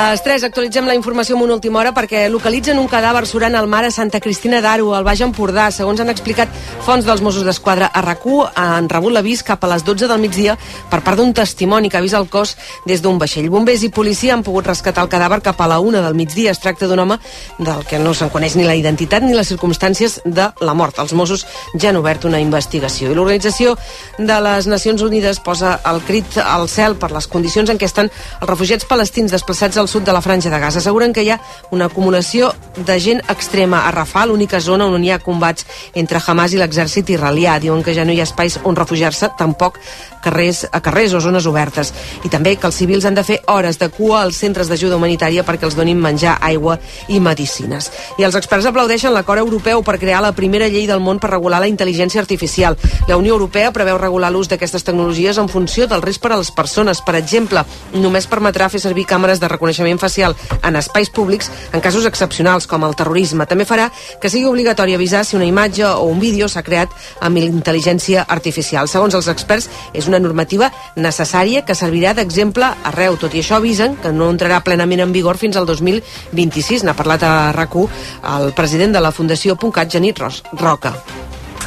les 3 actualitzem la informació en una última hora perquè localitzen un cadàver surant al mar a Santa Cristina d'Aro, al Baix Empordà. Segons han explicat fonts dels Mossos d'Esquadra a rac han rebut l'avís cap a les 12 del migdia per part d'un testimoni que avisa el cos des d'un vaixell. Bombers i policia han pogut rescatar el cadàver cap a la 1 del migdia. Es tracta d'un home del que no se'n coneix ni la identitat ni les circumstàncies de la mort. Els Mossos ja han obert una investigació. I l'Organització de les Nacions Unides posa el crit al cel per les condicions en què estan els refugiats palestins desplaçats al sud de la franja de Gaza. Asseguren que hi ha una acumulació de gent extrema a Rafah, l'única zona on hi ha combats entre Hamas i l'exèrcit israelià. Diuen que ja no hi ha espais on refugiar-se, tampoc carrers, a carrers o zones obertes. I també que els civils han de fer hores de cua als centres d'ajuda humanitària perquè els donin menjar, aigua i medicines. I els experts aplaudeixen l'acord europeu per crear la primera llei del món per regular la intel·ligència artificial. La Unió Europea preveu regular l'ús d'aquestes tecnologies en funció del risc per a les persones. Per exemple, només permetrà fer servir càmeres de reconeixement facial en espais públics en casos excepcionals com el terrorisme. També farà que sigui obligatori avisar si una imatge o un vídeo s'ha creat amb intel·ligència artificial. Segons els experts, és una normativa necessària que servirà d'exemple arreu. Tot i això avisen que no entrarà plenament en vigor fins al 2026. N'ha parlat a rac el president de la Fundació Puncat, Genit Roca.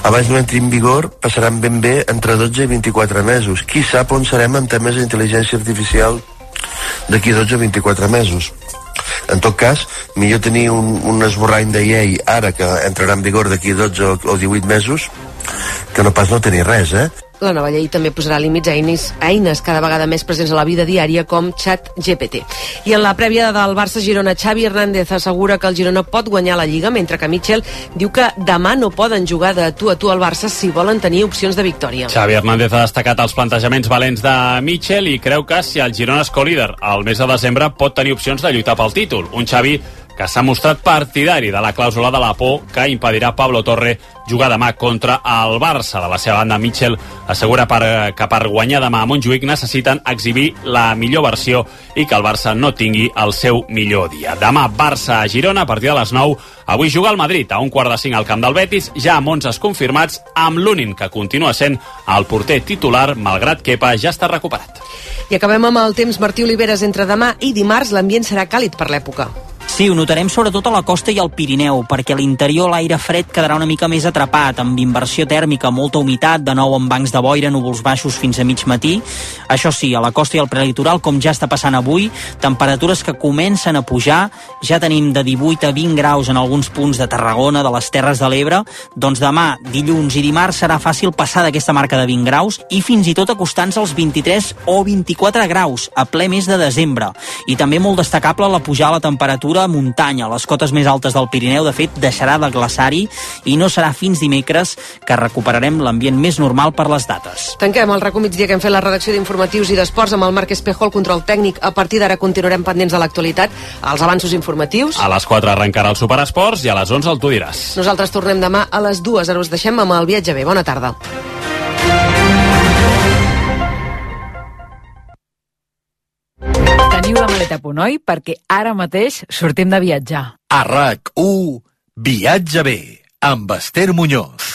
Abans no entri en vigor, passaran ben bé entre 12 i 24 mesos. Qui sap on serem en temes d'intel·ligència artificial d'aquí 12 o 24 mesos. En tot cas, millor tenir un, un esborrany de llei ara que entrarà en vigor d'aquí 12 o 18 mesos que no pas no tenir res, eh? La nova llei també posarà límits a eines, a eines cada vegada més presents a la vida diària com xat GPT. I en la prèvia del Barça-Girona, Xavi Hernández assegura que el Girona pot guanyar la Lliga, mentre que Mitchell diu que demà no poden jugar de tu a tu al Barça si volen tenir opcions de victòria. Xavi Hernández ha destacat els plantejaments valents de Mitchell i creu que si el Girona és co-líder al mes de desembre pot tenir opcions de lluitar pel títol. Un Xavi que s'ha mostrat partidari de la clàusula de la por que impedirà Pablo Torre jugar demà contra el Barça. De la seva banda, Mitchell assegura per, que per guanyar demà a Montjuïc necessiten exhibir la millor versió i que el Barça no tingui el seu millor dia. Demà Barça a Girona a partir de les 9. Avui juga el Madrid a un quart de cinc al camp del Betis, ja amb 11 confirmats, amb l'únic que continua sent el porter titular, malgrat Kepa ja està recuperat. I acabem amb el temps Martí Oliveres entre demà i dimarts. L'ambient serà càlid per l'època. Sí, ho notarem sobretot a la costa i al Pirineu, perquè a l'interior l'aire fred quedarà una mica més atrapat, amb inversió tèrmica, molta humitat, de nou amb bancs de boira, núvols baixos fins a mig matí. Això sí, a la costa i al prelitoral, com ja està passant avui, temperatures que comencen a pujar, ja tenim de 18 a 20 graus en alguns punts de Tarragona, de les Terres de l'Ebre, doncs demà, dilluns i dimarts serà fàcil passar d'aquesta marca de 20 graus i fins i tot acostar-nos als 23 o 24 graus, a ple mes de desembre. I també molt destacable la pujada a la temperatura a muntanya. Les cotes més altes del Pirineu, de fet, deixarà de glaçar-hi i no serà fins dimecres que recuperarem l'ambient més normal per les dates. Tanquem el racó migdia que hem fet la redacció d'informatius i d'esports amb el Marc Espejo, el control tècnic. A partir d'ara continuarem pendents de l'actualitat, els avanços informatius. A les 4 arrencarà el Superesports i a les 11 el Tu diràs. Nosaltres tornem demà a les 2. Ara us deixem amb el viatge bé. Bona tarda. Teniu la maleta a punt, oi? Perquè ara mateix sortim de viatjar. A RAC1, Viatge bé, amb Esther Muñoz.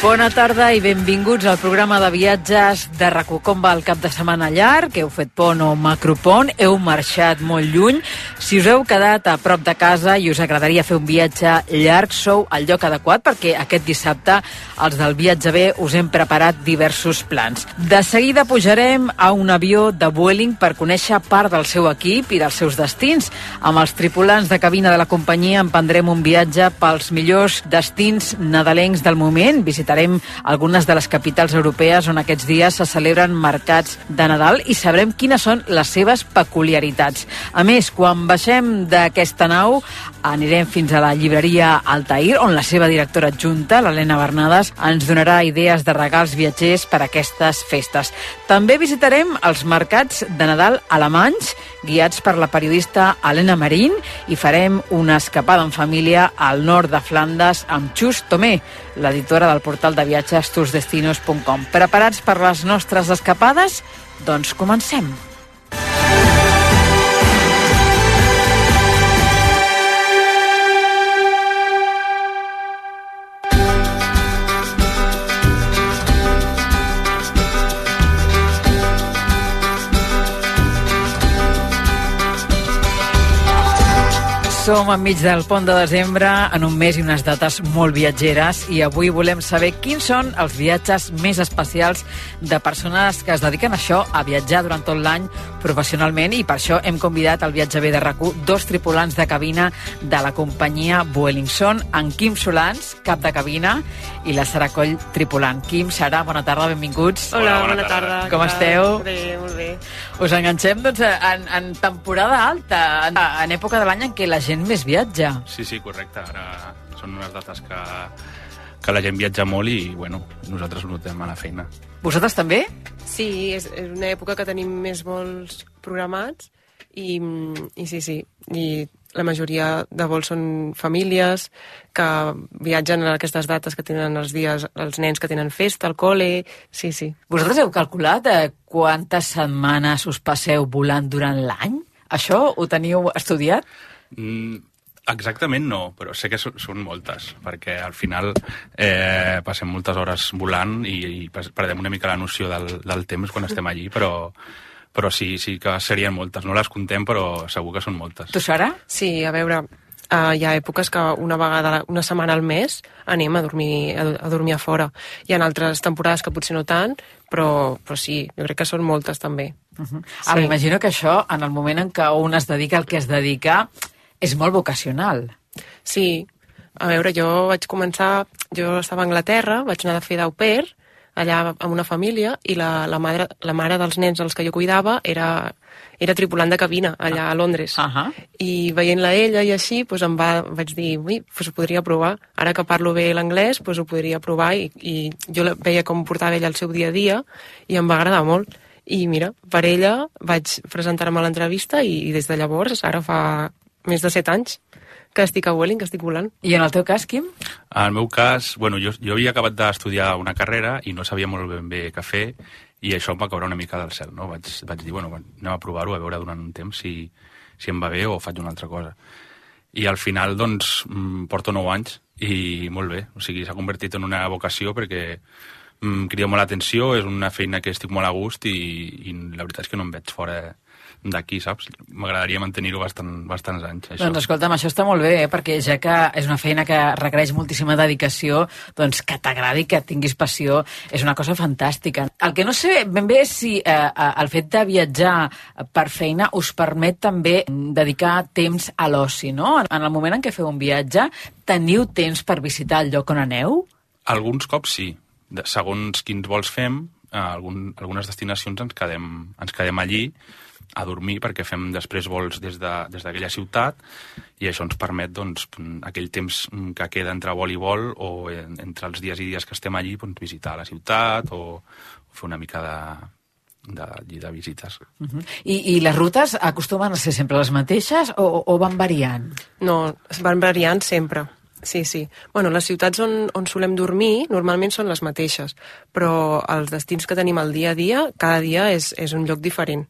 Bona tarda i benvinguts al programa de viatges de rac Com va el cap de setmana llarg? Heu fet pont o macropont? Heu marxat molt lluny? Si us heu quedat a prop de casa i us agradaria fer un viatge llarg, sou al lloc adequat perquè aquest dissabte els del Viatge B us hem preparat diversos plans. De seguida pujarem a un avió de Vueling per conèixer part del seu equip i dels seus destins. Amb els tripulants de cabina de la companyia emprendrem un viatge pels millors destins nadalencs del moment. Visitarem algunes de les capitals europees on aquests dies se celebren mercats de Nadal i sabrem quines són les seves peculiaritats. A més, quan baixem d'aquesta nau, anirem fins a la llibreria Altair, on la seva directora adjunta, l'Helena Bernades, ens donarà idees de regals viatgers per a aquestes festes. També visitarem els mercats de Nadal alemanys, guiats per la periodista Helena Marín, i farem una escapada en família al nord de Flandes amb Xus Tomé, l'editora del portal de viatges tousdestinos.com. Preparats per les nostres escapades? Doncs comencem. Som enmig del pont de desembre, en un mes i unes dates molt viatgeres, i avui volem saber quins són els viatges més especials de persones que es dediquen a això, a viatjar durant tot l'any professionalment, i per això hem convidat al viatge B de rac dos tripulants de cabina de la companyia Vueling. Són en Quim Solans, cap de cabina, i la Sara Coll, tripulant. Quim, Sara, bona tarda, benvinguts. Hola, Hola, bona, bona tarda. tarda. Com esteu? Bé, molt bé. Us enganxem doncs, en, en temporada alta, en, en època de l'any en què la gent més viatja. Sí, sí, correcte. Ara són unes dates que, que la gent viatja molt i, bueno, nosaltres ho notem a la feina. Vosaltres també? Sí, és, és una època que tenim més vols programats i, i sí, sí, i la majoria de vols són famílies que viatgen a aquestes dates que tenen els dies, els nens que tenen festa al col·le, sí, sí. Vosaltres heu calculat eh, quantes setmanes us passeu volant durant l'any? Això ho teniu estudiat? Mm, exactament no, però sé que són, són moltes, perquè al final eh, passem moltes hores volant i, i perdem una mica la noció del, del temps quan estem allí, però, però sí, sí que serien moltes. No les contem, però segur que són moltes. Tu, Sara? Sí, a veure, uh, hi ha èpoques que una vegada, una setmana al mes, anem a dormir a, a dormir a fora. Hi ha altres temporades que potser no tant, però, però sí, jo crec que són moltes també. Uh -huh. sí. M'imagino que això, en el moment en què un es dedica al que es dedica, és molt vocacional. Sí, a veure, jo vaig començar, jo estava a Anglaterra, vaig anar de fer d'au pair, allà amb una família, i la, la, mare, la mare dels nens als que jo cuidava era, era tripulant de cabina allà a Londres. Ahà. I veient-la ella i així, doncs em va, vaig dir, ui, doncs ho podria provar. Ara que parlo bé l'anglès, doncs ho podria provar i, i jo veia com portava ella el seu dia a dia i em va agradar molt. I mira, per ella vaig presentar-me a l'entrevista i, i des de llavors, ara fa més de set anys que estic a Welling, que estic volant. I en el teu cas, Quim? En el meu cas, bueno, jo, jo havia acabat d'estudiar una carrera i no sabia molt ben bé què fer i això em va caure una mica del cel, no? Vaig, vaig dir, bueno, anem a provar-ho, a veure durant un temps si, si em va bé o faig una altra cosa. I al final, doncs, mm, porto 9 anys i molt bé. O sigui, s'ha convertit en una vocació perquè mm, crida molt l'atenció, és una feina que estic molt a gust i, i la veritat és que no em veig fora d'aquí, saps? M'agradaria mantenir-ho bastant, bastants anys, això. Doncs escolta'm, això està molt bé, eh? perquè ja que és una feina que requereix moltíssima dedicació, doncs que t'agradi, que tinguis passió, és una cosa fantàstica. El que no sé ben bé és si eh, eh, el fet de viatjar per feina us permet també dedicar temps a l'oci, no? En el moment en què feu un viatge, teniu temps per visitar el lloc on aneu? Alguns cops sí. De, segons quins vols fem, a algun, algunes destinacions ens quedem, ens quedem allí a dormir perquè fem després vols des de- des d'aquella de, ciutat i això ens permet doncs, aquell temps que queda entre vol i vol o en, entre els dies i dies que estem allí doncs, visitar la ciutat o, o fer una mica de, de, de, de visites. Uh -huh. I, I les rutes acostumen a ser sempre les mateixes o, o van variant? No, van variant sempre. Sí, sí. Bueno, les ciutats on, on solem dormir normalment són les mateixes, però els destins que tenim al dia a dia, cada dia és, és un lloc diferent.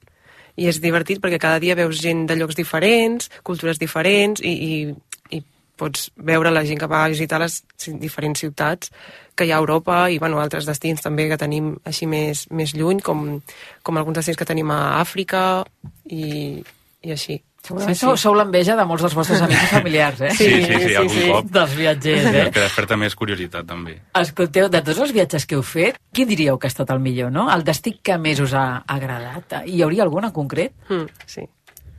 I és divertit perquè cada dia veus gent de llocs diferents, cultures diferents, i, i, i pots veure la gent que va a visitar les diferents ciutats que hi ha a Europa i bueno, altres destins també que tenim així més, més lluny, com, com alguns destins que tenim a Àfrica i, i així. Segurament sí, sí. sou, sou l'enveja de molts dels vostres amics i familiars, eh? Sí, sí, sí, sí, algun cop. Dels viatgers, eh? El que desperta més curiositat, també. Escolteu, de tots els viatges que heu fet, quin diríeu que ha estat el millor, no? El destí que més us ha agradat? Hi hauria algun en concret? Mm, sí.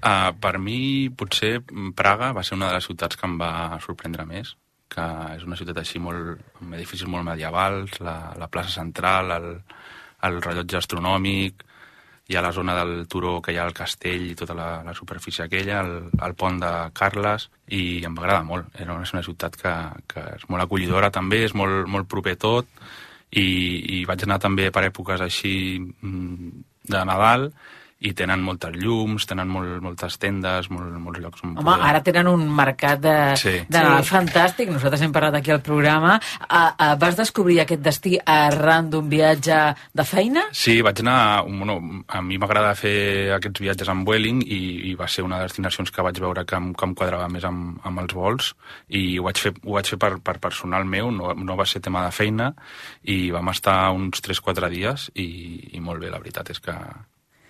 Uh, per mi, potser mm, Praga va ser una de les ciutats que em va sorprendre més, que és una ciutat així molt, amb edificis molt medievals, la, la plaça central, el, el rellotge astronòmic, hi ha la zona del turó que hi ha al castell i tota la, la superfície aquella, el, el pont de Carles, i em va agradar molt. Era una, és una ciutat que, que és molt acollidora també, és molt, molt proper tot, i, i vaig anar també per èpoques així mm, de Nadal, i tenen moltes llums, tenen molt, moltes tendes, molt, molts llocs on Home, ara tenen un mercat de, Sí. de Nadal Sí. fantàstic. Nosaltres hem parlat aquí al programa. A, a, vas descobrir aquest destí arran d'un viatge de feina? Sí, vaig anar... Bueno, a mi m'agrada fer aquests viatges amb Vueling i, i va ser una de les destinacions que vaig veure que em, que em quadrava més amb, amb els vols i ho vaig fer, ho vaig fer per, per personal meu, no, no va ser tema de feina i vam estar uns 3-4 dies i, i molt bé, la veritat és que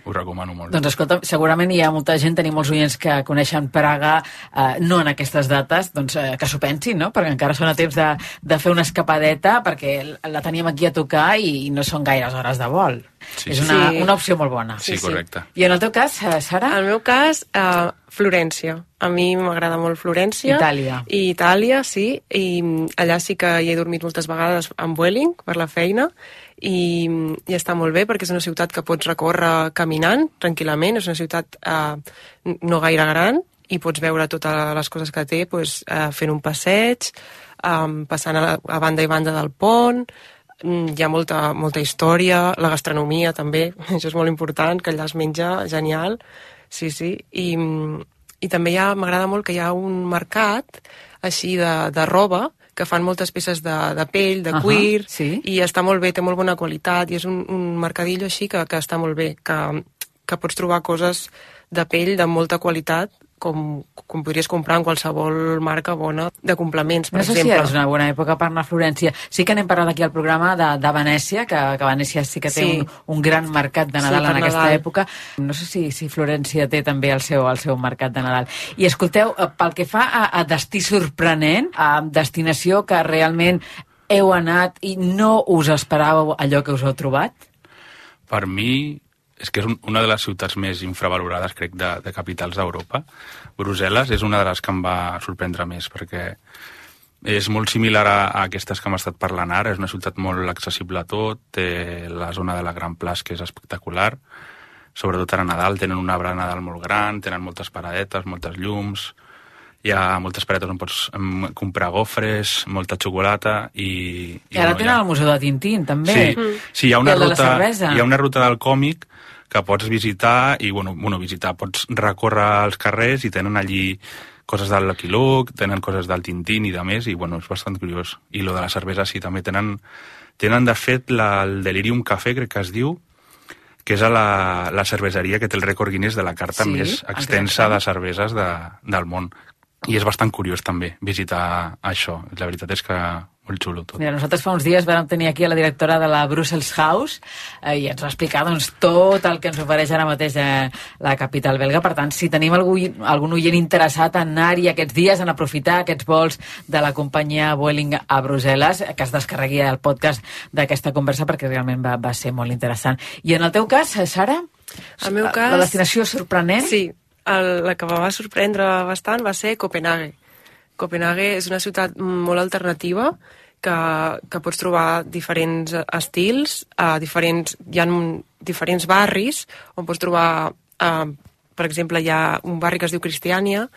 ho recomano molt. Doncs escolta, segurament hi ha molta gent, tenim molts oients que coneixen Praga eh, no en aquestes dates, doncs eh, que s'ho pensin, no? Perquè encara són a temps de, de fer una escapadeta, perquè la teníem aquí a tocar i, i no són gaires hores de vol. Sí, És sí. una, Sí. una opció molt bona. Sí, correcte. I en el teu cas, eh, Sara? En el meu cas, uh, Florència. A mi m'agrada molt Florència. Itàlia. I Itàlia, sí. I mm, allà sí que hi he dormit moltes vegades amb Vueling per la feina i, i està molt bé perquè és una ciutat que pots recórrer caminant tranquil·lament. És una ciutat uh, no gaire gran i pots veure totes les coses que té pues, uh, fent un passeig, um, passant a, la, a banda i banda del pont, Mm, hi ha molta, molta història, la gastronomia també, això és molt important, que allà es menja genial, sí, sí, i, i també m'agrada molt que hi ha un mercat així de, de roba, que fan moltes peces de, de pell, de Ahà, cuir, sí. i està molt bé, té molt bona qualitat, i és un, un mercadillo així que, que està molt bé, que, que pots trobar coses de pell de molta qualitat, com, com podries comprar en qualsevol marca bona de complements, per No sé exemple. si és una bona època per anar a Florència. Sí que n'hem parlat aquí al programa de, de Venècia, que, que Venècia sí que té Sí. un, un gran mercat de Sí, Nadal per en aquesta Nadal. època. No sé si, si Florència té també el seu, el seu mercat de Nadal. I escolteu, eh, pel que fa a, a destí sorprenent, a destinació que realment heu anat i no us esperàveu allò que us heu trobat? Per mi, és que és un, una de les ciutats més infravalorades, crec, de, de capitals d'Europa. Brussel·les és una de les que em va sorprendre més, perquè és molt similar a, a aquestes que hem estat parlant ara, és una ciutat molt accessible a tot, té la zona de la Gran Plaç, que és espectacular, sobretot ara a Nadal, tenen un arbre Nadal molt gran, tenen moltes paradetes, moltes llums, hi ha moltes paradetes on pots comprar gofres, molta xocolata i... I ara bueno, tenen ha- el Museu de Tintín, també. Sí, sí hi, ha una I ruta, hi ha una ruta del còmic que pots visitar i, bueno, bueno, visitar, pots recórrer els carrers i tenen allí coses del Lucky Luke, tenen coses del Tintín i de més, i bueno, és bastant curiós. I lo de la cervesa sí, també tenen, tenen de fet la, el Delirium Café, crec que es diu, que és a la, la cerveseria que té el rècord Guinness de la carta Sí, més extensa de cerveses de, del món. I és bastant curiós també visitar això. La veritat és que molt xulo tot. Mira, nosaltres fa uns dies vam tenir aquí a la directora de la Brussels House eh, i ens va explicar doncs, tot el que ens ofereix ara mateix eh, la capital belga. Per tant, si tenim algú, algun oient interessat en anar-hi aquests dies, en aprofitar aquests vols de la companyia Vueling a Brussel·les, que es descarregui el podcast d'aquesta conversa perquè realment va, va ser molt interessant. I en el teu cas, eh, Sara? El meu cas- La destinació sorprenent? Sí, el, la que em va sorprendre bastant va ser Copenhague. Copenhague és una ciutat molt alternativa que, que pots trobar diferents estils, uh, diferents, hi ha diferents barris on pots trobar, uh, per exemple, hi ha un barri que es diu Cristiània,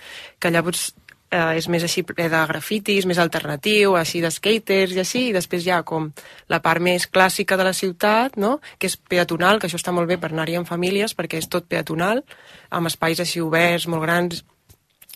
que allà pots eh, és més així ple de grafitis, més alternatiu, així de skaters i així, i després hi ha com la part més clàssica de la ciutat, no? que és peatonal, que això està molt bé per anar-hi amb famílies, perquè és tot peatonal, amb espais així oberts, molt grans,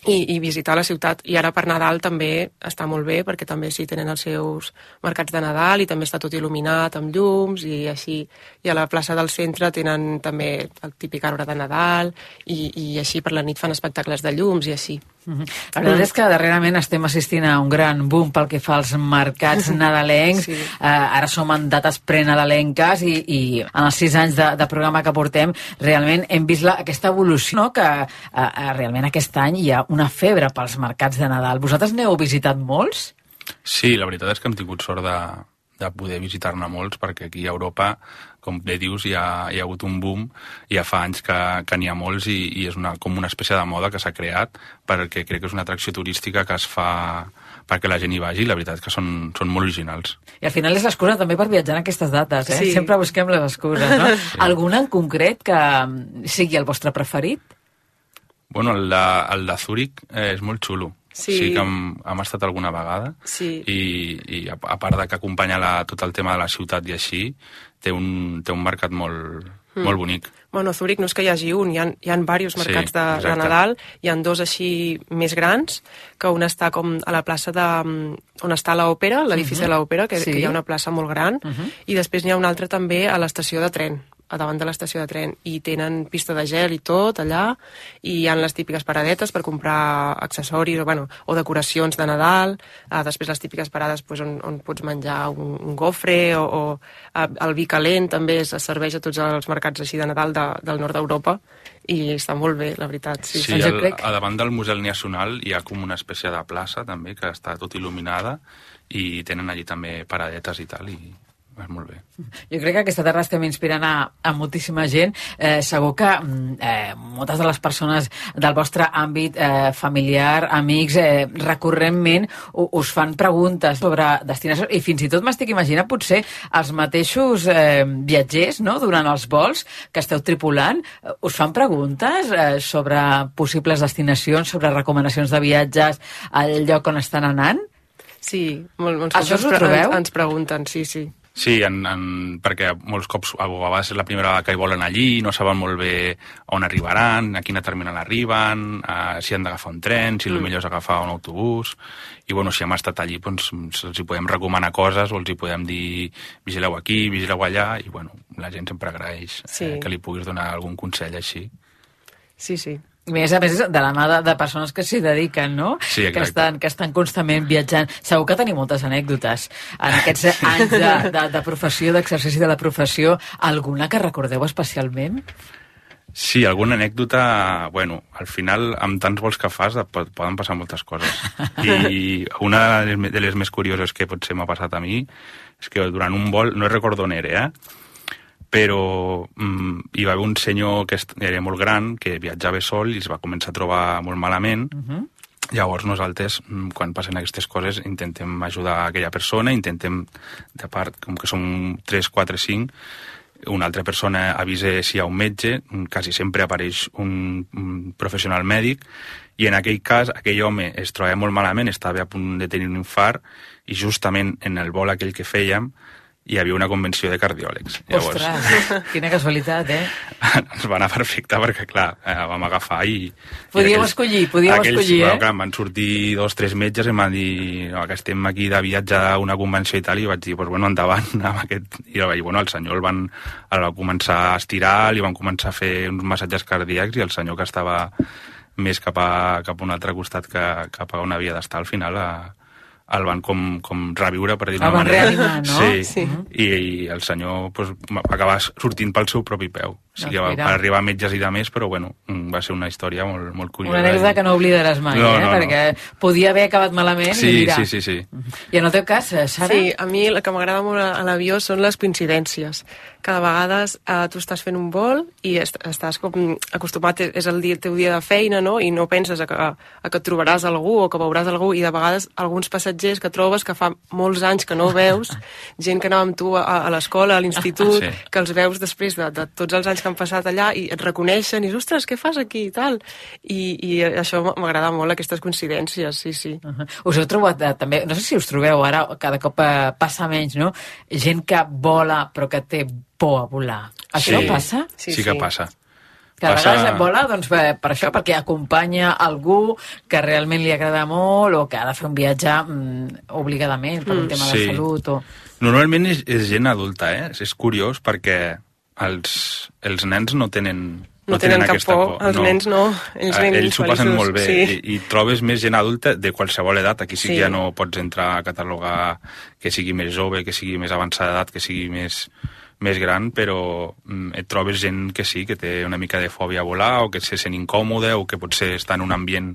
i, i visitar la ciutat. I ara per Nadal també està molt bé, perquè també sí tenen els seus mercats de Nadal i també està tot il·luminat amb llums i així. I a la plaça del centre tenen també el típic arbre de Nadal i, i així per la nit fan espectacles de llums i així. Mhm. La veritat és que darrerament estem assistint a un gran boom pel que fa als mercats nadalencs. Sí. Eh, ara som en dates prenadalenques i, i en els sis anys de, de programa que portem realment hem vist la, aquesta evolució, no? que eh, eh, realment aquest any hi ha una febre pels mercats de Nadal. Vosaltres n'heu visitat molts? Sí, la veritat és que hem tingut sort de, de poder visitar-ne molts, perquè aquí a Europa, com bé dius, hi ha, hi ha hagut un boom, ja fa anys que, que n'hi ha molts i, i és una, com una espècie de moda que s'ha creat, perquè crec que és una atracció turística que es fa perquè la gent hi vagi, i la veritat és que són, són molt originals. I al final és l'excusa també per viatjar en aquestes dates, eh? Sí. Sempre busquem les excuses, no? Alguna en concret que sigui el vostre preferit? Bueno, el de, el de Zúrich eh, és molt xulo. Sí. sí que hem, hem estat alguna vegada Sí. i, i a, a part de que acompanya la, tot el tema de la ciutat i així, té un, té un mercat molt, mm. molt bonic. Bueno, a Zúrich no és que hi hagi un, hi ha, hi ha diversos Sí, mercats de, de exacte. Nadal, hi ha dos així més grans, que un està com a la plaça de, mm, on està l'òpera, l'edifici de l'òpera, que, Sí. que hi ha una plaça molt gran, i després n'hi ha un altre també a l'estació de tren, a davant de l'estació de tren i tenen pista de gel i tot allà i hi ha les típiques paradetes per comprar accessoris o, bueno, o decoracions de Nadal, uh, després les típiques parades pues, on, on pots menjar un, un gofre o, o uh, el vi calent també es serveix a tots els mercats així de Nadal de, del nord d'Europa i està molt bé, la veritat. Sí, Sí, el, a davant del Museu Nacional hi ha com una espècie de plaça també que està tot il·luminada i tenen allí també paradetes i tal i és molt bé. Jo crec que aquesta terra estem inspirant a, a moltíssima gent. Eh, segur que mm, eh, moltes de les persones del vostre àmbit eh, familiar, amics, eh, recurrentment us fan preguntes sobre destinacions i fins i tot m'estic imaginant potser els mateixos eh, viatgers no, durant els vols que esteu tripulant eh, us fan preguntes eh, sobre possibles destinacions, sobre recomanacions de viatges al lloc on estan anant? Sí, mol, molts Això cops us ho ens, trobeu? ens, ens pregunten, sí, sí. Sí, en, en, perquè molts cops a vegades és la primera vegada que hi volen allí, no saben molt bé on arribaran, a quina terminal arriben, a, si han d'agafar un tren, si mm. el millor és agafar un autobús, i bueno, si hem estat allí, doncs els hi podem recomanar coses o els hi podem dir vigileu aquí, vigileu allà, i bueno, la gent sempre agraeix Sí. eh, que li puguis donar algun consell així. Sí, sí. A més a més, de la mà de, de persones que s'hi dediquen, no? Sí, que, estan, que estan constantment viatjant. Segur que teniu moltes anècdotes en aquests anys de, de, de professió, d'exercici de la professió. Alguna que recordeu especialment? Sí, alguna anècdota... Bueno, al final, amb tants vols que fas, poden passar moltes coses. I una de les, me- de les més curioses que potser m'ha passat a mi és que durant un vol, no recordo on era, eh? Però mm, hi va haver un senyor que era molt gran, que viatjava sol i es va començar a trobar molt malament. Uh -huh. Llavors nosaltres, mm, quan passen aquestes coses, intentem ajudar aquella persona, intentem, de part, com que som 3, 4, 5, una altra persona avisa si hi ha un metge, quasi sempre apareix un, un professional mèdic, i en aquell cas aquell home es trobava molt malament, estava a punt de tenir un infart, i justament en el vol aquell que fèiem hi havia una convenció de cardiòlegs. Ostres, quina casualitat, eh? ens va anar perfecte perquè, clar, eh, vam agafar i... Podíeu i escollir, podíeu aquells, escollir, bueno, eh? Clar, van sortir dos, tres metges i em van dir no, que estem aquí de viatge a una convenció i tal, i vaig dir, pues, bueno, endavant amb aquest... I, i bueno, el senyor el van, el va començar a estirar, li van començar a fer uns massatges cardíacs i el senyor que estava més cap a, cap a un altre costat que cap a on havia d'estar al final a, el van com, com reviure, per dir-ho El d'una manera. reanimar, no? Sí, Sí. I, i el senyor pues, va acabar sortint pel seu propi peu. O sigui, Doncs va, mira. va arribar a metges i de més, però bueno, mm, va ser una història molt, molt curiosa. Una anècdota que no oblidaràs mai, No, eh? no, no. Perquè podia haver acabat malament Sí, i mira... sí, sí, sí. I en el teu cas, eh, Sara? Sí, a mi el que m'agrada molt a, l'avió són les coincidències. Cada vegades eh, tu estàs fent un vol i est estàs com acostumat, és el, dia, el teu dia de feina, no? I no penses a que, a que et trobaràs algú o que veuràs algú i de vegades alguns passatgers que trobes que fa molts anys que no veus, gent que anava amb tu a, a l'escola, a l'institut, Sí. que els veus després de, de tots els anys que han passat allà i et reconeixen i dius, ostres, què fas aquí i tal? I, i això m'agrada molt, aquestes coincidències, sí, sí. Uh -huh. Us heu trobat eh, també, no sé si us trobeu ara, cada cop eh, passa menys, no? Gent que vola però que té por a volar. Això Sí. passa? Sí, Sí, sí que sí. passa. Que a Passa- vegades vola doncs, per, per això, perquè acompanya algú que realment li agrada molt o que ha de fer un viatge mm, obligadament per un tema de Sí. salut o... Normalment és, és gent adulta, eh? És curiós perquè els, els nens no tenen No tenen cap aquesta por, els nens no, ells Eh, ells s'ho passen molt bé sí. i, i trobes més gent adulta de qualsevol edat aquí sí, Sí. que ja no pots entrar a catalogar que sigui més jove, que sigui més avançada edat, que sigui més, més gran, però mm, et trobes gent que sí, que té una mica de fòbia a volar o que se sent incòmode o que potser està en un ambient...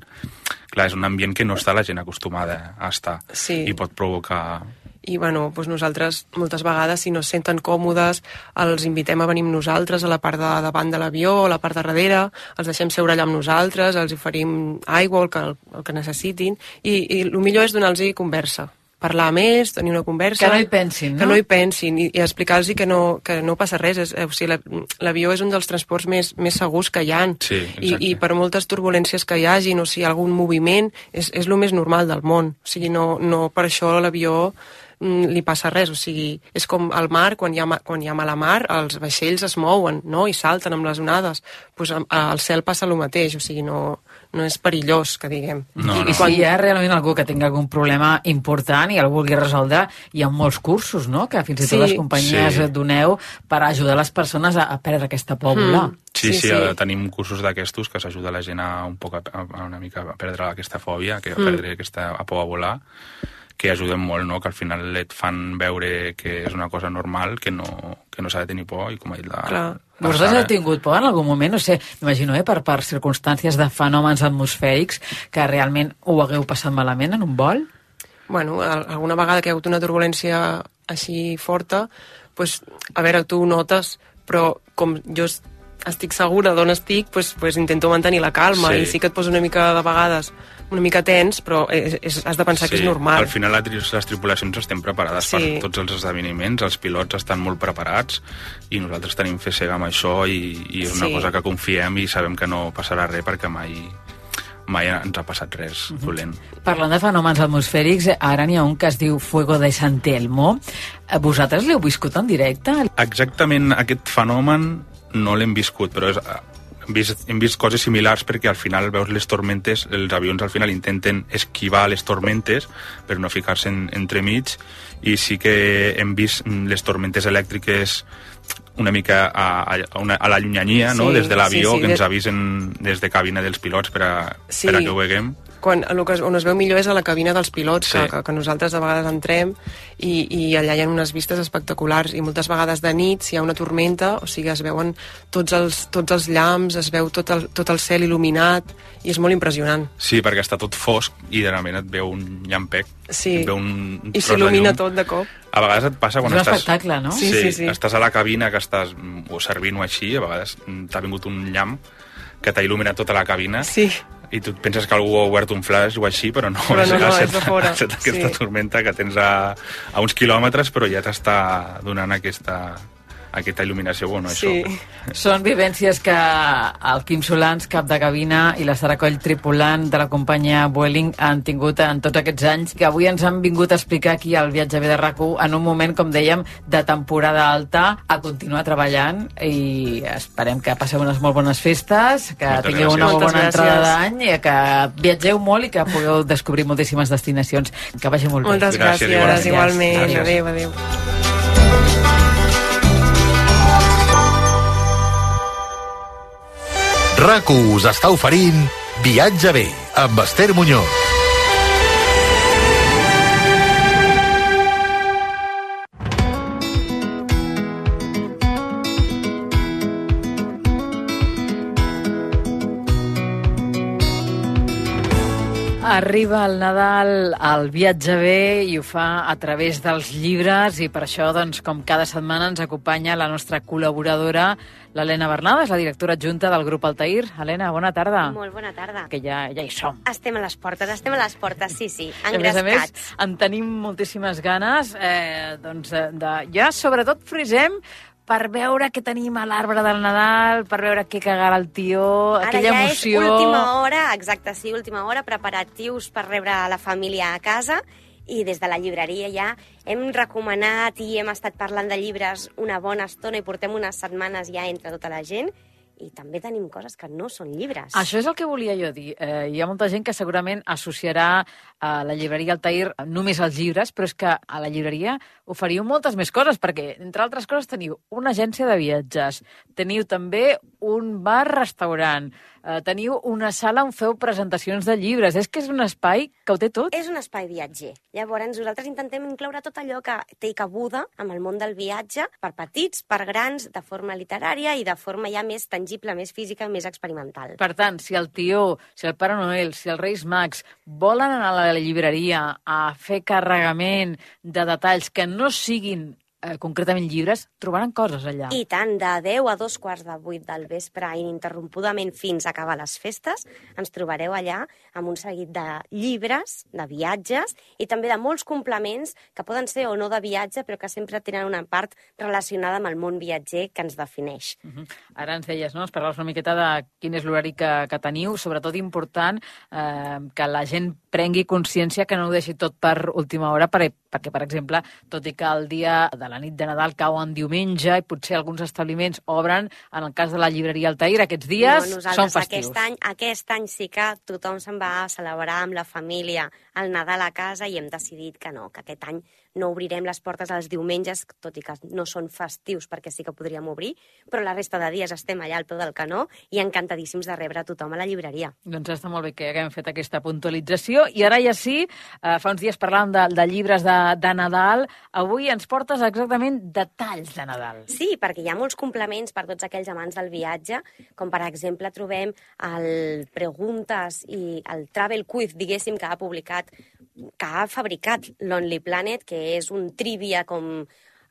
Clar, és un ambient que no està la gent acostumada a estar Sí. i pot provocar... I bueno, doncs nosaltres moltes vegades, si no es senten còmodes, els invitem a venir amb nosaltres a la part de davant de l'avió, a la part de darrere, els deixem seure allà amb nosaltres, els oferim aigua, el que, el que necessitin, i, i el millor és donar-los conversa parlar més, tenir una conversa... Que no hi pensin, Que no? no hi pensin, i, i explicar-los que, no, que no passa res. És, eh, o sigui, la- l'avió és un dels transports més, més segurs que hi ha. Sí, I, exacte. I per moltes turbulències que hi hagin, o sigui, algun moviment, és, és el més normal del món. O sigui, no, no per això l'avió li passa res, o sigui, és com al mar, quan hi ha, quan hi ha mala mar, els vaixells es mouen, no?, i salten amb les onades. Pues, a- al cel passa el mateix, o sigui, no, no és perillós, que diguem. No, I no. si hi ha realment algú que tingui algun problema important i el vulgui resoldre, hi ha molts cursos, no?, que fins i tot Sí. les companyies Sí. doneu per ajudar les persones a, a perdre aquesta por volar. Mm. Sí, Sí, sí, sí. sí, tenim cursos d'aquestos que s'ajuda la gent a, un poc a, a, una mica a perdre aquesta fòbia, que a perdre aquesta a por a volar, que ajuden molt, no? que al final et fan veure que és una cosa normal, que no, que no s'ha de tenir por, i com ha dit la, Clar. la Vosaltres Sara, heu tingut por en algun moment? No sé, m'imagino, eh, per, per circumstàncies de fenòmens atmosfèrics que realment ho hagueu passat malament en un vol? Bueno, al- alguna vegada que hi ha hagut una turbulència així forta, pues, a veure, tu ho notes, però com jo es- estic segura d'on estic, pues, pues intento mantenir la calma Sí. i sí que et posa una mica de vegades una mica tens, però és, és, has de pensar que és normal. Al final tri- les tripulacions estem preparades Sí. per tots els esdeveniments, els pilots estan molt preparats i nosaltres tenim fe cega amb això i, i és una Sí. cosa que confiem i sabem que no passarà res perquè mai, mai ens ha passat res Mhm. dolent. Parlant de fenòmens atmosfèrics, ara n'hi ha un que es diu Fuego de San Telmo. Eh, Vosaltres l'heu viscut en directe? Exactament aquest fenomen no l'hem viscut, però és, hem, vist, hem vist coses similars perquè al final veus les tormentes, els avions al final intenten esquivar les tormentes per no ficar-se en, entremig i sí que hem vist mm, les tormentes elèctriques una mica a, a, una, a la llunyania, no? Sí, des de l'avió, sí, sí, que ens avisen des de cabina dels pilots per a, Sí. per a que ho veguem. Quan, el que, es- on es veu millor és a la cabina dels pilots, Sí. que, que, nosaltres de vegades entrem i, i allà hi ha unes vistes espectaculars i moltes vegades de nit, si hi ha una tormenta, o sigui, es veuen tots els, tots els llamps, es veu tot el, tot el cel il·luminat i és molt impressionant. Sí, perquè està tot fosc i de repente et veu un llampec, Sí. et veu un, un I s'il·lumina llum. tot de cop. A vegades et passa quan És un estàs... espectacle, no? Sí, sí, sí. Estàs a la cabina que estàs mm, o servint o així, a vegades mm, t'ha vingut un llamp que t'ha il·luminat tota la cabina Sí. I tu penses que algú ha obert un flash o així, però no, Però no, no, ha és set- de fora. ha set aquesta Sí. tormenta que tens a, a uns quilòmetres però ja t'està donant aquesta, aquesta il·luminació, bueno, Sí. això. Són vivències que el Quim Solans, cap de cabina, i la Sara Coll, tripulant de la companyia Vueling, han tingut en tots aquests anys, que avui ens han vingut a explicar aquí al Viatge de rac en un moment, com dèiem, de temporada alta, a continuar treballant i esperem que passeu unes molt bones festes, que Moltes tingueu una gràcies. molt bona Moltes entrada gràcies. d'any, i que viatgeu molt i que pugueu descobrir moltíssimes destinacions. Que vagi molt bé. Moltes Gràcies, gràcies, igualment. Gràcies. Adéu, adéu. RAC1 us està oferint Viatge bé amb Esther Muñoz. Arriba el Nadal al viatge bé i ho fa a través dels llibres i per això, doncs, com cada setmana ens acompanya la nostra col·laboradora, l'Helena Bernades, la directora adjunta del grup Altair. Helena, bona tarda. Molt bona tarda. Que ja, ja hi som. Estem a les portes, estem a les portes, sí, sí, I a més a més, engrescats. en tenim moltíssimes ganes. Eh, doncs, eh, de, ja, sobretot, frisem per veure què tenim a l'arbre del Nadal, per veure què cagarà el tió, Ara aquella ja emoció... és última hora, exacte, sí, última hora, preparatius per rebre la família a casa. I des de la llibreria ja hem recomanat i hem estat parlant de llibres una bona estona i portem unes setmanes ja entre tota la gent i també tenim coses que no són llibres. Això és el que volia jo dir. Eh, hi ha molta gent que segurament associarà a la llibreria Altair només els llibres, però és que a la llibreria oferiu moltes més coses, perquè, entre altres coses, teniu una agència de viatges, teniu també un bar-restaurant, eh, teniu una sala on feu presentacions de llibres. És que és un espai que ho té tot. És un espai viatger. Llavors, nosaltres intentem incloure tot allò que té cabuda amb el món del viatge, per petits, per grans, de forma literària i de forma ja més tangible, més física, més experimental. Per tant, si el tió, si el Pare Noel, si els Reis Mags volen anar a la llibreria a fer carregament de detalls que no siguin eh, concretament llibres, trobaran coses allà. I tant, de 10 a dos quarts de 8 del vespre, ininterrompudament fins a acabar les festes, ens trobareu allà amb un seguit de llibres, de viatges i també de molts complements que poden ser o no de viatge, però que sempre tenen una part relacionada amb el món viatger que ens defineix. Mhm. Ara ens deies, no? ens parlaves una miqueta de quin és l'horari que, que teniu, sobretot important eh, que la gent prengui consciència que no ho deixi tot per última hora, perquè, perquè, per exemple, tot i que el dia de la nit de Nadal cau en diumenge i potser alguns establiments obren, en el cas de la llibreria Altair, aquests dies no, són festius. aquest any, aquest any sí que tothom se'n va a celebrar amb la família el Nadal a casa i hem decidit que no, que aquest any no obrirem les portes els diumenges, tot i que no són festius perquè sí que podríem obrir, però la resta de dies estem allà al peu del canó i encantadíssims de rebre a tothom a la llibreria. Doncs està molt bé que haguem fet aquesta puntualització. I ara ja sí, eh, fa uns dies parlàvem de, de llibres de, de Nadal. Avui ens portes exactament detalls de Nadal. Sí, perquè hi ha molts complements per tots aquells amants del viatge, com per exemple trobem el Preguntes i el Travel Quiz, diguéssim, que ha publicat, que ha fabricat Lonely Planet, que és un trivia com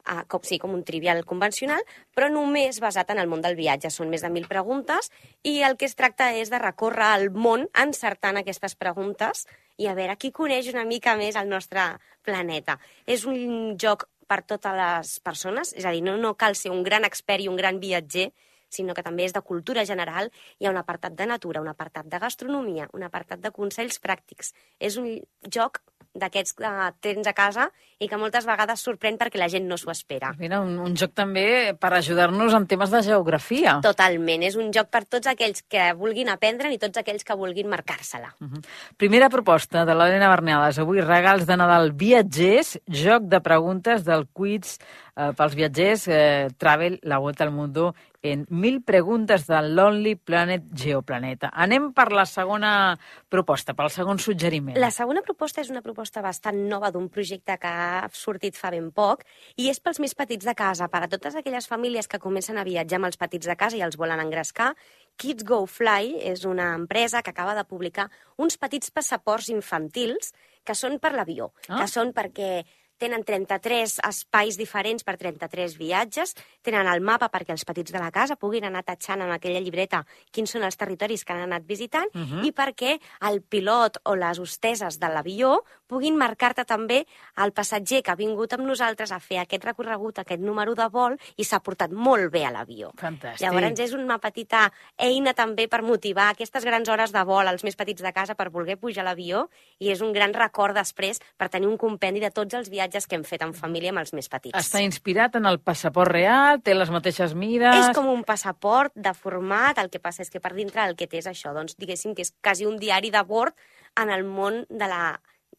uh, com, sí, com un trivial convencional, però només basat en el món del viatge. Són més de mil preguntes i el que es tracta és de recórrer el món encertant aquestes preguntes i a veure qui coneix una mica més el nostre planeta. És un joc per totes les persones, és a dir, no, no cal ser un gran expert i un gran viatger, sinó que també és de cultura general. Hi ha un apartat de natura, un apartat de gastronomia, un apartat de consells pràctics. És un joc d'aquests que tens a casa i que moltes vegades sorprèn perquè la gent no s'ho espera. Mira, un, un joc també per ajudar-nos en temes de geografia. Totalment, és un joc per tots aquells que vulguin aprendre i tots aquells que vulguin marcar-se-la. Uh -huh. Primera proposta de l'Helena Bernades. Avui regals de Nadal viatgers, joc de preguntes del quiz eh, pels viatgers, eh, Travel, la volta al mundo en mil preguntes del Lonely Planet Geoplaneta. Anem per la segona proposta, pel segon suggeriment. La segona proposta és una proposta bastant nova d'un projecte que ha sortit fa ben poc i és pels més petits de casa, per a totes aquelles famílies que comencen a viatjar amb els petits de casa i els volen engrescar. Kids Go Fly és una empresa que acaba de publicar uns petits passaports infantils que són per l'avió, Ah. que són perquè tenen 33 espais diferents per 33 viatges, tenen el mapa perquè els petits de la casa puguin anar tatxant en aquella llibreta quins són els territoris que han anat visitant Mhm. i perquè el pilot o les hosteses de l'avió puguin marcar-te també el passatger que ha vingut amb nosaltres a fer aquest recorregut, aquest número de vol i s'ha portat molt bé a l'avió. Fantàstic. Llavors és una petita eina també per motivar aquestes grans hores de vol als més petits de casa per voler pujar a l'avió i és un gran record després per tenir un compendi de tots els viatges que hem fet en família amb els més petits. Està inspirat en el passaport real, té les mateixes mides... És com un passaport de format, el que passa és que per dintre el que té és això, doncs diguéssim que és quasi un diari de bord en el món de la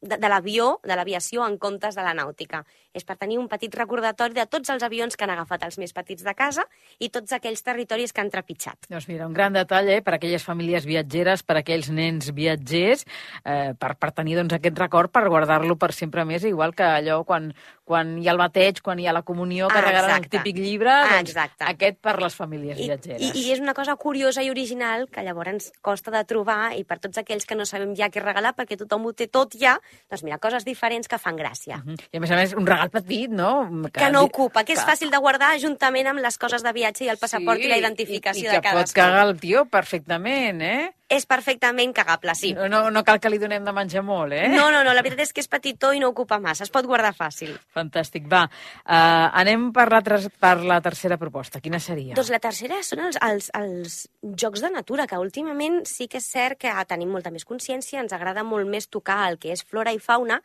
de, de l'avió, de l'aviació en comptes de la nàutica. És per tenir un petit recordatori de tots els avions que han agafat els més petits de casa i tots aquells territoris que han trepitjat. Doncs mira, un gran detall eh, per a aquelles famílies viatgeres, per a aquells nens viatgers, eh, per, per tenir doncs, aquest record, per guardar-lo per sempre més, igual que allò quan, quan hi ha el bateig, quan hi ha la comunió, que Ah, regalen el típic llibre, Ah, doncs exacte. aquest per les famílies I, viatgeres. i, I és una cosa curiosa i original que llavors ens costa de trobar i per tots aquells que no sabem ja què regalar perquè tothom ho té tot ja, doncs mira, coses diferents que fan gràcia. Mhm. I a més a més, un regal petit, no? Que no ocupa, que és fàcil de guardar juntament amb les coses de viatge i el passaport i la identificació i, i de que pot cadascú. cagar el tio perfectament, eh? És perfectament cagable, sí. No, no, no cal que li donem de menjar molt, eh? No, no, no, la veritat és que és petitó i no ocupa massa, es pot guardar fàcil. Fantàstic, va. Uh, anem per la, per la tercera proposta. Quina seria? Doncs la tercera són els, els, els jocs de natura, que últimament sí que és cert que tenim molta més consciència, ens agrada molt més tocar el que és flora i fauna,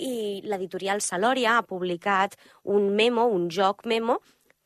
i l'editorial Salòria ha publicat un memo, un joc memo,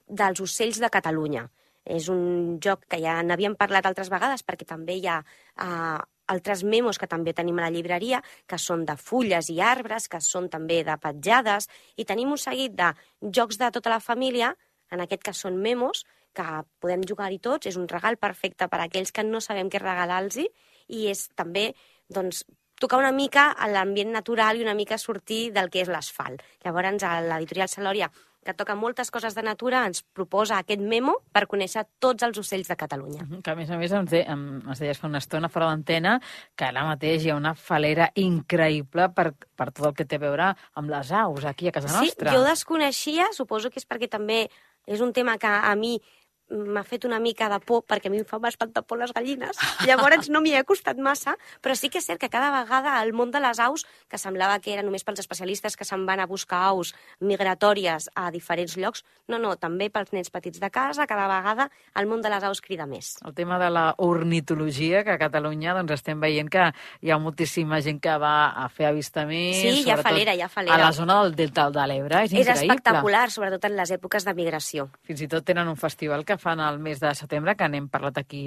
dels ocells de Catalunya. És un joc que ja n'havíem parlat altres vegades perquè també hi ha uh, altres memos que també tenim a la llibreria, que són de fulles i arbres, que són també de petjades, i tenim un seguit de jocs de tota la família, en aquest cas són memos, que podem jugar-hi tots, és un regal perfecte per a aquells que no sabem què regalar-los i és també doncs, tocar una mica a l'ambient natural i una mica sortir del que és l'asfalt. Llavors, a l'editorial Salòria, que toca moltes coses de natura, ens proposa aquest memo per conèixer tots els ocells de Catalunya. Mhm, Que a més a més ens, de, em- ens deies fa una estona fora d'antena que ara mateix hi ha una falera increïble per, per tot el que té a veure amb les aus aquí a casa Sí, nostra. jo desconeixia, suposo que és perquè també és un tema que a mi m'ha fet una mica de por, perquè a mi em fa bastant de por les gallines. Llavors no m'hi he acostat massa, però sí que és cert que cada vegada el món de les aus, que semblava que era només pels especialistes que se'n van a buscar aus migratòries a diferents llocs, no, no, també pels nens petits de casa, cada vegada el món de les aus crida més. El tema de la ornitologia, que a Catalunya doncs, estem veient que hi ha moltíssima gent que va a fer avistaments. Sí, sobretot falera, hi ha falera. A la zona del Delta de l'Ebre, és És increïble. espectacular, sobretot en les èpoques de migració. Fins i tot tenen un festival que fan al mes de setembre, que n'hem parlat aquí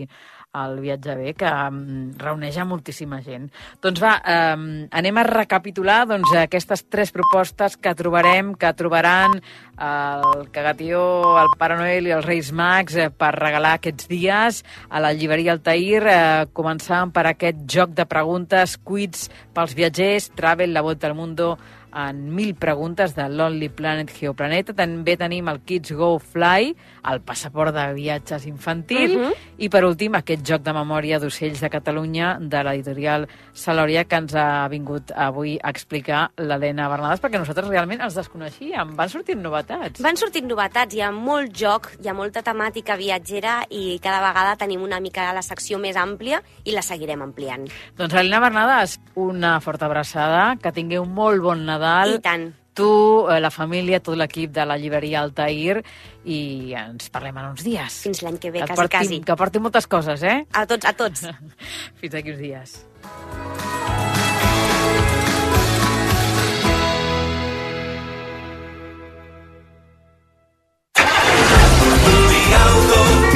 al Viatge B, que um, reuneix a moltíssima gent. Doncs va, um, anem a recapitular doncs, aquestes tres propostes que trobarem, que trobaran el Cagatió, el Pare Noel i els Reis Mags eh, per regalar aquests dies a la llibreria Altair, eh, començant per aquest joc de preguntes, quiz pels viatgers, Travel, la volta al mundo, en mil preguntes de Lonely Planet Geoplaneta. També tenim el Kids Go Fly, el passaport de viatges infantil, Mhm. i per últim aquest joc de memòria d'ocells de Catalunya de l'editorial Salòria que ens ha vingut avui a explicar l'Helena Bernades, perquè nosaltres realment els desconeixíem. Van sortir novetats. Van sortint novetats, hi ha molt joc, hi ha molta temàtica viatgera i cada vegada tenim una mica la secció més àmplia i la seguirem ampliant. Doncs Helena Bernades, una forta abraçada, que tingui un molt bon Nadal. I tant. Tu, eh, la família, tot l'equip de la llibreria Altair i ens parlem en uns dies. Fins l'any que ve, que quasi, porti, quasi. Que porti moltes coses, eh? A tots, a tots. Fins aquí uns dies.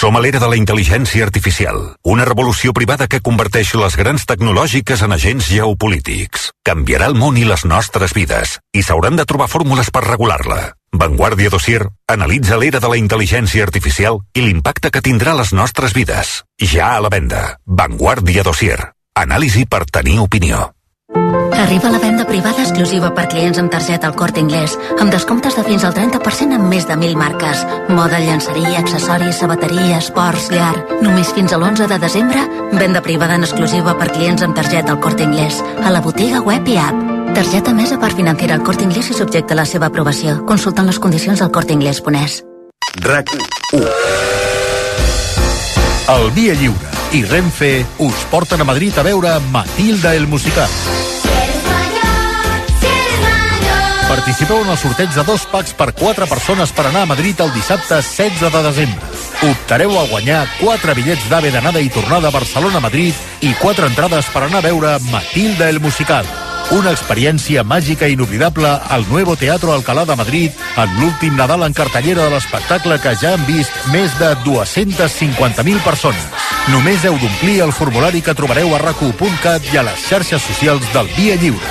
Som a l'era de la intel·ligència artificial, una revolució privada que converteix les grans tecnològiques en agents geopolítics. Canviarà el món i les nostres vides, i s'hauran de trobar fórmules per regular-la. Vanguardia Dossier analitza l'era de la intel·ligència artificial i l'impacte que tindrà les nostres vides. Ja a la venda. Vanguardia Dossier. Anàlisi per tenir opinió. Arriba la venda privada exclusiva per clients amb targeta al Corte Inglés, amb descomptes de fins al 30% en més de 1.000 marques. Moda, llançeria, accessoris, sabateria, esports, llar... Només fins a l'11 de desembre, venda privada en exclusiva per clients amb targeta al Corte Inglés, a la botiga web i app. Targeta mesa per financiar el Corte Inglés i subjecte a la seva aprovació. Consulten les condicions al corteinglés.es. RAC 1 El Via Lliure i Renfe us porten a Madrid a veure Matilda el musical. Participeu en el sorteig de dos packs per quatre persones per anar a Madrid el dissabte 16 de desembre. Optareu a guanyar quatre bitllets d'AVE d'anada i tornada a Barcelona-Madrid i quatre entrades per anar a veure Matilda el musical. Una experiència màgica i inoblidable al Nuevo Teatro Alcalá de Madrid en l'últim Nadal en cartellera de l'espectacle que ja han vist més de 250.000 persones. Només heu d'omplir el formulari que trobareu a racu.cat i a les xarxes socials del Via Lliure.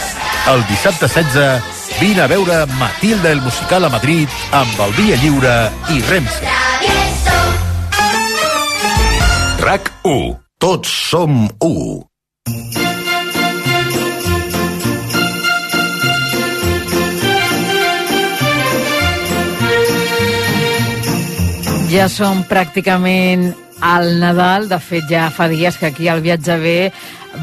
El dissabte 16, vine a veure Matilda el musical a Madrid amb el Via Lliure i Renfe. RAC 1. Tots som u. Ja som pràcticament al Nadal. De fet, ja fa dies que aquí al Viatge B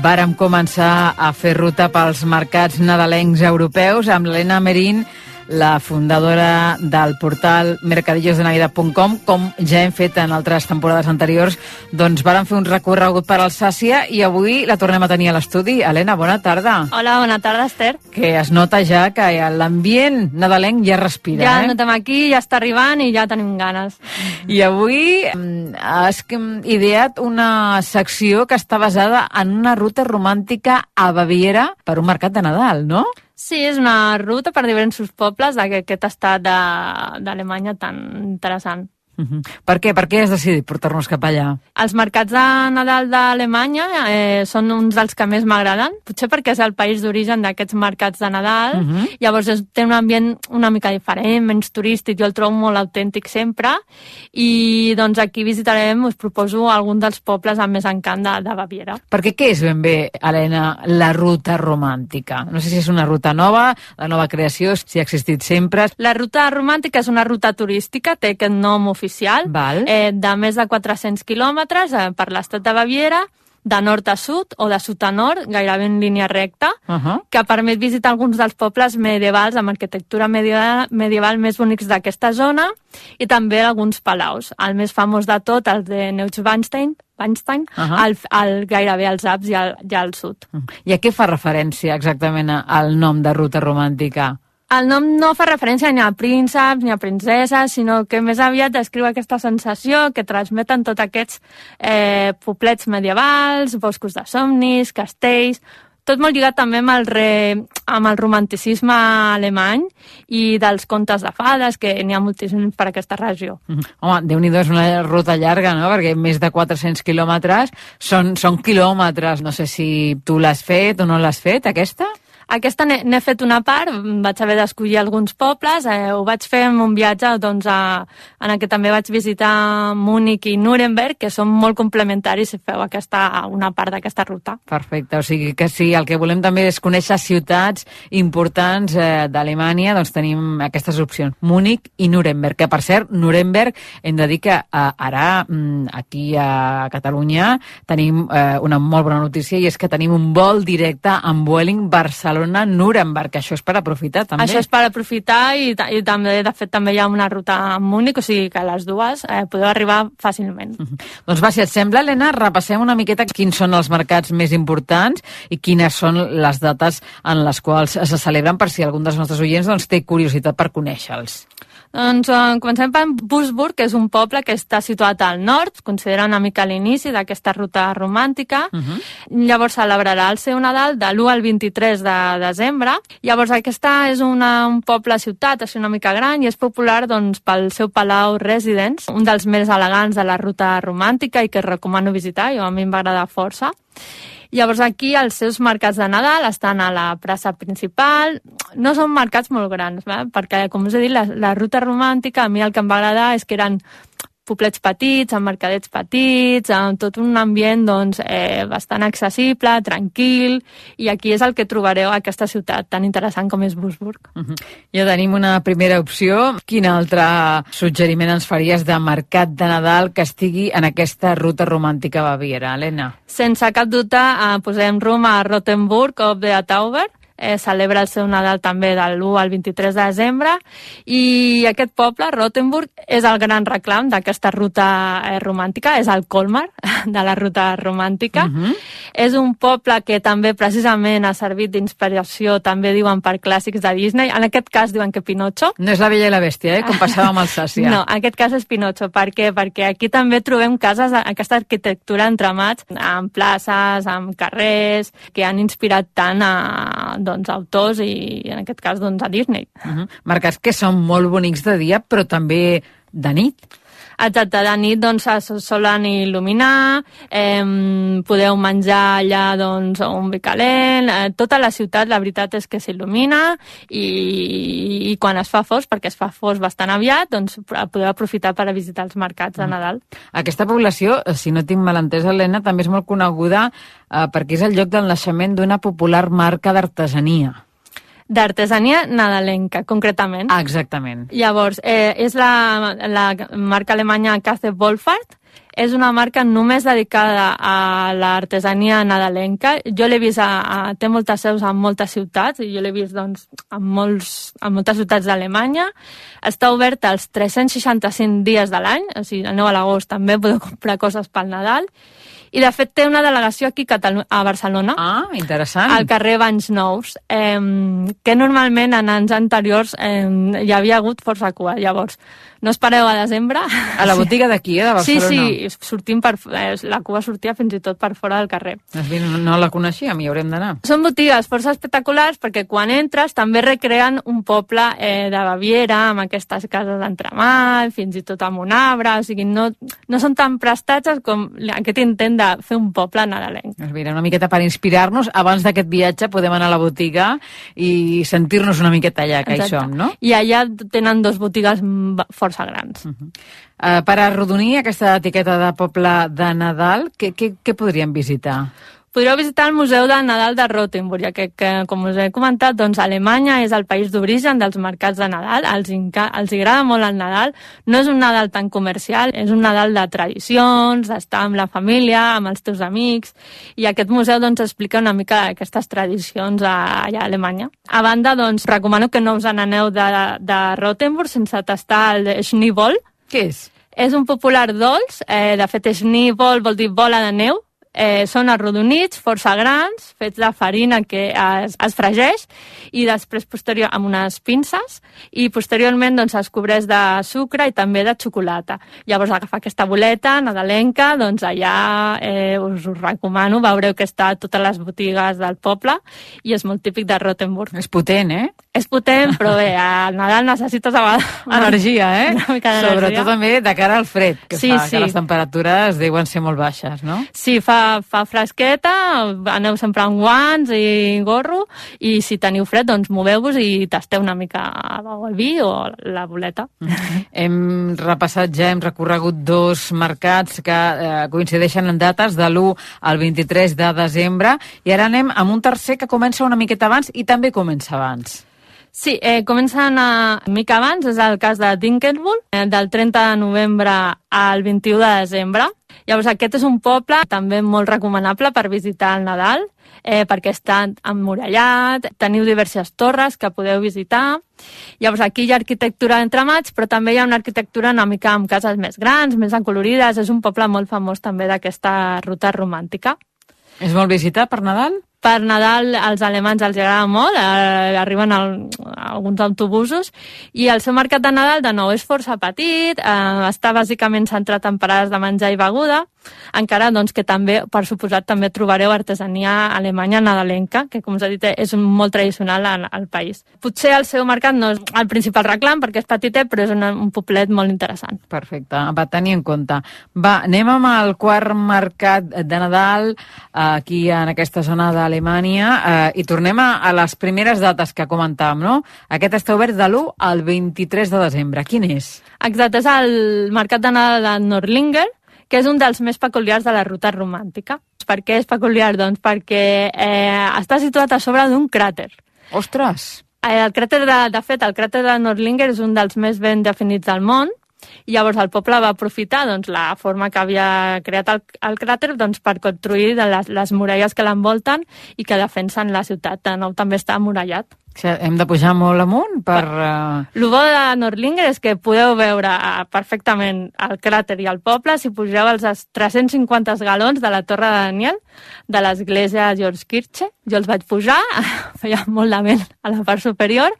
vàrem començar a fer ruta pels mercats nadalencs europeus amb l'Helena Merín, la fundadora del portal mercadillosdenavidad.com, com ja hem fet en altres temporades anteriors, doncs vàrem fer un recorregut per Alsàcia i avui la tornem a tenir a l'estudi. Helena, bona tarda. Hola, bona tarda, Esther. Que es nota ja que l'ambient nadalenc ja respira, Ja eh? notem aquí, ja està arribant i ja tenim ganes. I avui mm, has mm, ideat una secció que està basada en una ruta romàntica a Baviera per un mercat de Nadal, no? Sí, és una ruta per diversos pobles d'aquest estat d'Alemanya tan interessant. Uh -huh. Per què? Per què has decidit portar-nos cap allà? Els mercats de Nadal d'Alemanya eh, són uns dels que més m'agraden, potser perquè és el país d'origen d'aquests mercats de Nadal, uh. -huh. llavors és, té un ambient una mica diferent, menys turístic, jo el trobo molt autèntic sempre, i doncs aquí visitarem, us proposo algun dels pobles amb més encant de, de Baviera. Perquè què és ben bé, Helena, la ruta romàntica? No sé si és una ruta nova, de nova creació, si ha existit sempre. La ruta romàntica és una ruta turística, té aquest nom oficial, Val. eh, de més de 400 quilòmetres eh, per l'estat de Baviera, de nord a sud o de sud a nord, gairebé en línia recta, Uh -huh. que permet visitar alguns dels pobles medievals amb arquitectura medieval, medieval més bonics d'aquesta zona i també alguns palaus. El més famós de tot, el de Neuschwanstein, Weinstein, uh. -huh. al, al, gairebé als Alps i al, i al sud. I a què fa referència exactament al nom de ruta romàntica? El nom no fa referència ni a prínceps ni a princeses, sinó que més aviat descriu aquesta sensació que transmeten tots aquests eh, poblets medievals, boscos de somnis, castells, tot molt lligat també amb el, re, amb el romanticisme alemany i dels contes de fades, que n'hi ha moltíssims per aquesta regió. Mhm. Home, déu nhi és una ruta llarga, no?, perquè més de 400 quilòmetres són, són quilòmetres. No sé si tu l'has fet o no l'has fet, aquesta? Aquesta n'he fet una part, vaig haver d'escollir alguns pobles, eh, ho vaig fer en un viatge doncs, a, en el que també vaig visitar Múnich i Nuremberg, que són molt complementaris si feu aquesta, una part d'aquesta ruta. Perfecte, o sigui que sí, el que volem també és conèixer ciutats importants eh, d'Alemanya, doncs tenim aquestes opcions, Múnich i Nuremberg, que per cert, Nuremberg, hem de dir que eh, ara mm, aquí a Catalunya tenim eh, una molt bona notícia i és que tenim un vol directe amb Vueling Barcelona-Nuremberg, que això és per aprofitar també. Això és per aprofitar i, i també, de fet, també hi ha una ruta a Múnich, o sigui que les dues eh, podeu arribar fàcilment. Doncs va, si et sembla, Helena, repassem una miqueta quins són els mercats més importants i quines són les dates en les quals se celebren per si algun dels nostres oients doncs, té curiositat per conèixer-los. Doncs eh, comencem per Busburg, que és un poble que està situat al nord, considera una mica l'inici d'aquesta ruta romàntica. Uh -huh. Llavors celebrarà el seu Nadal de l'1 al 23 de desembre. Llavors aquesta és una, un poble-ciutat, així una mica gran, i és popular doncs, pel seu Palau Residence, un dels més elegants de la ruta romàntica i que recomano visitar, jo a mi em va agradar força. Llavors aquí els seus mercats de Nadal estan a la plaça principal, no són mercats molt grans, eh? perquè com us he dit, la, la ruta romàntica a mi el que em va agradar és que eren poblets petits, amb mercadets petits, amb tot un ambient doncs, eh, bastant accessible, tranquil, i aquí és el que trobareu a aquesta ciutat tan interessant com és Busburg. Uh -huh. Ja tenim una primera opció. Quin altre suggeriment ens faries de mercat de Nadal que estigui en aquesta ruta romàntica a Baviera, Helena? Sense cap dubte, eh, posem rumb a Rottenburg of the Tauber, eh, celebra el seu Nadal també del 1 al 23 de desembre i aquest poble, Rottenburg, és el gran reclam d'aquesta ruta eh, romàntica, és el Colmar de la ruta romàntica. Uh -huh. És un poble que també precisament ha servit d'inspiració, també diuen per clàssics de Disney, en aquest cas diuen que Pinocho. No és la Bella i la Bèstia, eh? com passava amb Alsàcia. No, en aquest cas és Pinocho. Per què? Perquè aquí també trobem cases, aquesta arquitectura entramats, amb places, amb carrers, que han inspirat tant a doncs, autors i, en aquest cas, doncs, a Disney. Uh -huh. Mercats que són molt bonics de dia, però també de nit. Exacte, de nit doncs, se solen il·luminar, eh, podeu menjar allà doncs, un vi calent, eh, tota la ciutat la veritat és que s'il·lumina i, i quan es fa fos, perquè es fa fos bastant aviat, doncs podeu aprofitar per a visitar els mercats de Nadal. Aquesta població, eh, si no tinc mal entès, Helena, també és molt coneguda eh, perquè és el lloc del naixement d'una popular marca d'artesania. D'artesania nadalenca, concretament. Ah, exactament. Llavors, eh, és la, la marca alemanya Kaze Wolfart, és una marca només dedicada a l'artesania nadalenca. Jo l'he vist, a, a, té moltes seus en moltes ciutats, i jo l'he vist doncs, en, molts, en moltes ciutats d'Alemanya. Està oberta els 365 dies de l'any, o sigui, el 9 a l'agost també podeu comprar coses pel Nadal. I, de fet, té una delegació aquí a Barcelona. Ah, interessant. Al carrer Banys Nous, eh, que normalment en anys anteriors eh, hi havia hagut força cua. Llavors, no espereu a desembre. A la botiga d'aquí, eh, de Barcelona. Sí, sí, sortim per, eh, la cua sortia fins i tot per fora del carrer. Doncs no, la coneixíem, hi haurem d'anar. Són botigues força espectaculars perquè quan entres també recreen un poble eh, de Baviera amb aquestes cases d'entremat, fins i tot amb un arbre, o sigui, no, no són tan prestatges com aquest intent de fer un poble nadalenc. Doncs mira, una miqueta per inspirar-nos, abans d'aquest viatge podem anar a la botiga i sentir-nos una miqueta allà, que hi Exacte. som, no? I allà tenen dos botigues mm, força grans. Uh -huh. Uh, per arrodonir aquesta etiqueta de poble de Nadal, què, què, què podríem visitar? Podríeu visitar el Museu de Nadal de Rottenburg, ja que, que com us he comentat, doncs, Alemanya és el país d'origen dels mercats de Nadal, els, inca, els agrada molt el Nadal, no és un Nadal tan comercial, és un Nadal de tradicions, d'estar amb la família, amb els teus amics, i aquest museu doncs, explica una mica aquestes tradicions a, allà a Alemanya. A banda, doncs, recomano que no us n'aneu de, de Rottenburg sense tastar el Schneeball. Què és? És un popular dolç, eh, de fet Schneeball vol dir bola de neu, eh, són arrodonits, força grans, fets de farina que es, es fregeix i després posterior amb unes pinces i posteriorment doncs, es cobreix de sucre i també de xocolata. Llavors agafar aquesta boleta nadalenca, doncs allà eh, us ho recomano, veureu que està a totes les botigues del poble i és molt típic de Rottenburg. És potent, eh? És potent, però bé, al Nadal necessites a una- Energia, eh? Una mica. Sobretot també de cara al fred, que Sí, fa sí. que les temperatures deuen ser molt baixes, no? Sí, fa, fa fresqueta, aneu sempre amb guants i gorro, i si teniu fred, doncs moveu-vos i tasteu una mica el vi o la boleta. Hem repassat ja, hem recorregut dos mercats que eh, coincideixen en dates de l'1 al 23 de desembre i ara anem amb un tercer que comença una miqueta abans i també comença abans. Sí, eh, comença una mica abans, és el cas de Dinkelbull, eh, del 30 de novembre al 21 de desembre. Llavors, aquest és un poble també molt recomanable per visitar al Nadal, eh, perquè està emmurallat, teniu diverses torres que podeu visitar. Llavors, aquí hi ha arquitectura d'entremats, però també hi ha una arquitectura una mica amb cases més grans, més acolorides. És un poble molt famós també d'aquesta ruta romàntica. És molt visitat per Nadal? Per Nadal als alemans els agrada molt, eh, arriben al, alguns autobusos, i el seu mercat de Nadal de nou és força petit, eh, està bàsicament centrat en parades de menjar i beguda, encara doncs, que també, per suposat, també trobareu artesania alemanya nadalenca, que com us he dit és molt tradicional al, al país. Potser el seu mercat no és el principal reclam perquè és petitet, però és un, un poblet molt interessant. Perfecte, va tenir en compte. Va, anem amb el quart mercat de Nadal aquí en aquesta zona d'Alemanya eh, i tornem a, a les primeres dates que comentàvem, no? Aquest està obert de l'1 al 23 de desembre. Quin és? Exacte, és el mercat de Nadal de Nordlinger, que és un dels més peculiars de la ruta romàntica. Per què és peculiar? Doncs perquè eh, està situat a sobre d'un cràter. Ostres! Eh, el cràter, de, de fet, el cràter de Nordlinger és un dels més ben definits del món, i llavors el poble va aprofitar doncs, la forma que havia creat el, el cràter doncs, per construir de les, les muralles que l'envolten i que defensen la ciutat. De nou també està amurallat. Hem de pujar molt amunt per... El bo de Nordlinger és que podeu veure eh, perfectament el cràter i el poble si pugeu els 350 galons de la Torre de Daniel de l'església George Kirche. Jo els vaig pujar, feia molt de vent a la part superior,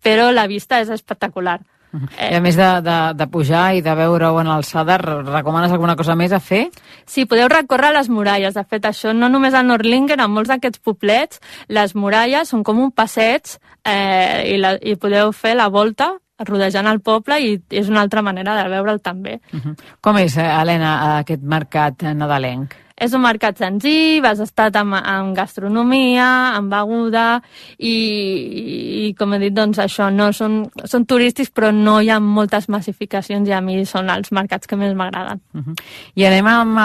però la vista és espectacular. I a més de, de, de pujar i de veure-ho en alçada, recomanes alguna cosa més a fer? Sí, podeu recórrer les muralles. De fet, això no només a Nordlinger, en molts d'aquests poblets, les muralles són com un passeig eh, i, la, i podeu fer la volta rodejant el poble i és una altra manera de veure'l també. Uh -huh. Com és, eh, Helena, aquest mercat nadalenc? És un mercat senzill, has estat amb, amb gastronomia, amb beguda i, i, com he dit, doncs això, no són, són turístics però no hi ha moltes massificacions i a mi són els mercats que més m'agraden. Uh -huh. I anem amb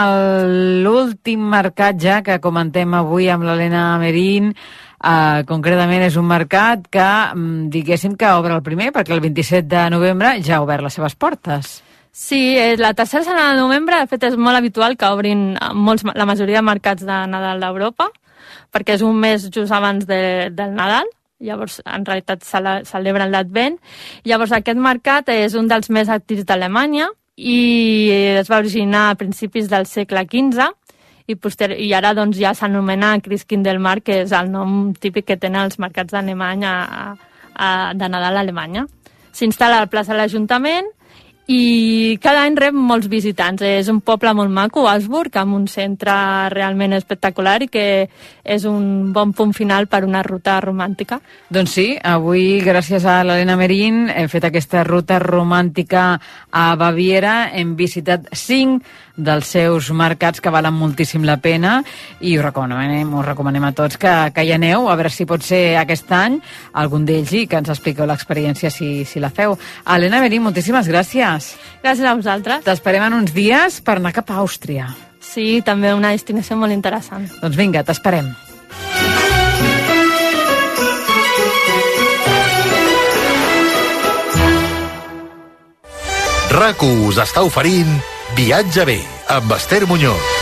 l'últim mercat ja que comentem avui amb l'Helena Merín, Uh, concretament és un mercat que, um, diguéssim que obre el primer, perquè el 27 de novembre ja ha obert les seves portes. Sí, eh, la tercera setmana de novembre, de fet, és molt habitual que obrin molts, la majoria de mercats de Nadal d'Europa, perquè és un mes just abans de, del Nadal, llavors en realitat cele- celebren l'Advent. Llavors aquest mercat és un dels més actius d'Alemanya i es va originar a principis del segle XV i, poster i ara doncs, ja s'anomena Christkindlmarkt, que és el nom típic que tenen els mercats d'Alemanya de Nadal a Alemanya. S'instal·la a la plaça de l'Ajuntament i cada any rep molts visitants. És un poble molt maco, Asburg, amb un centre realment espectacular i que és un bon punt final per una ruta romàntica. Doncs sí, avui, gràcies a l'Helena Merín, hem fet aquesta ruta romàntica a Baviera. Hem visitat cinc dels seus mercats que valen moltíssim la pena i us recomanem, us recomanem a tots que, que hi aneu, a veure si pot ser aquest any algun d'ells i que ens expliqueu l'experiència si, si la feu. Helena Berí, moltíssimes gràcies. Gràcies a vosaltres. T'esperem en uns dies per anar cap a Àustria. Sí, també una destinació molt interessant. Doncs vinga, t'esperem. RAC1 us està oferint Viatge bé, amb Esther Muñoz.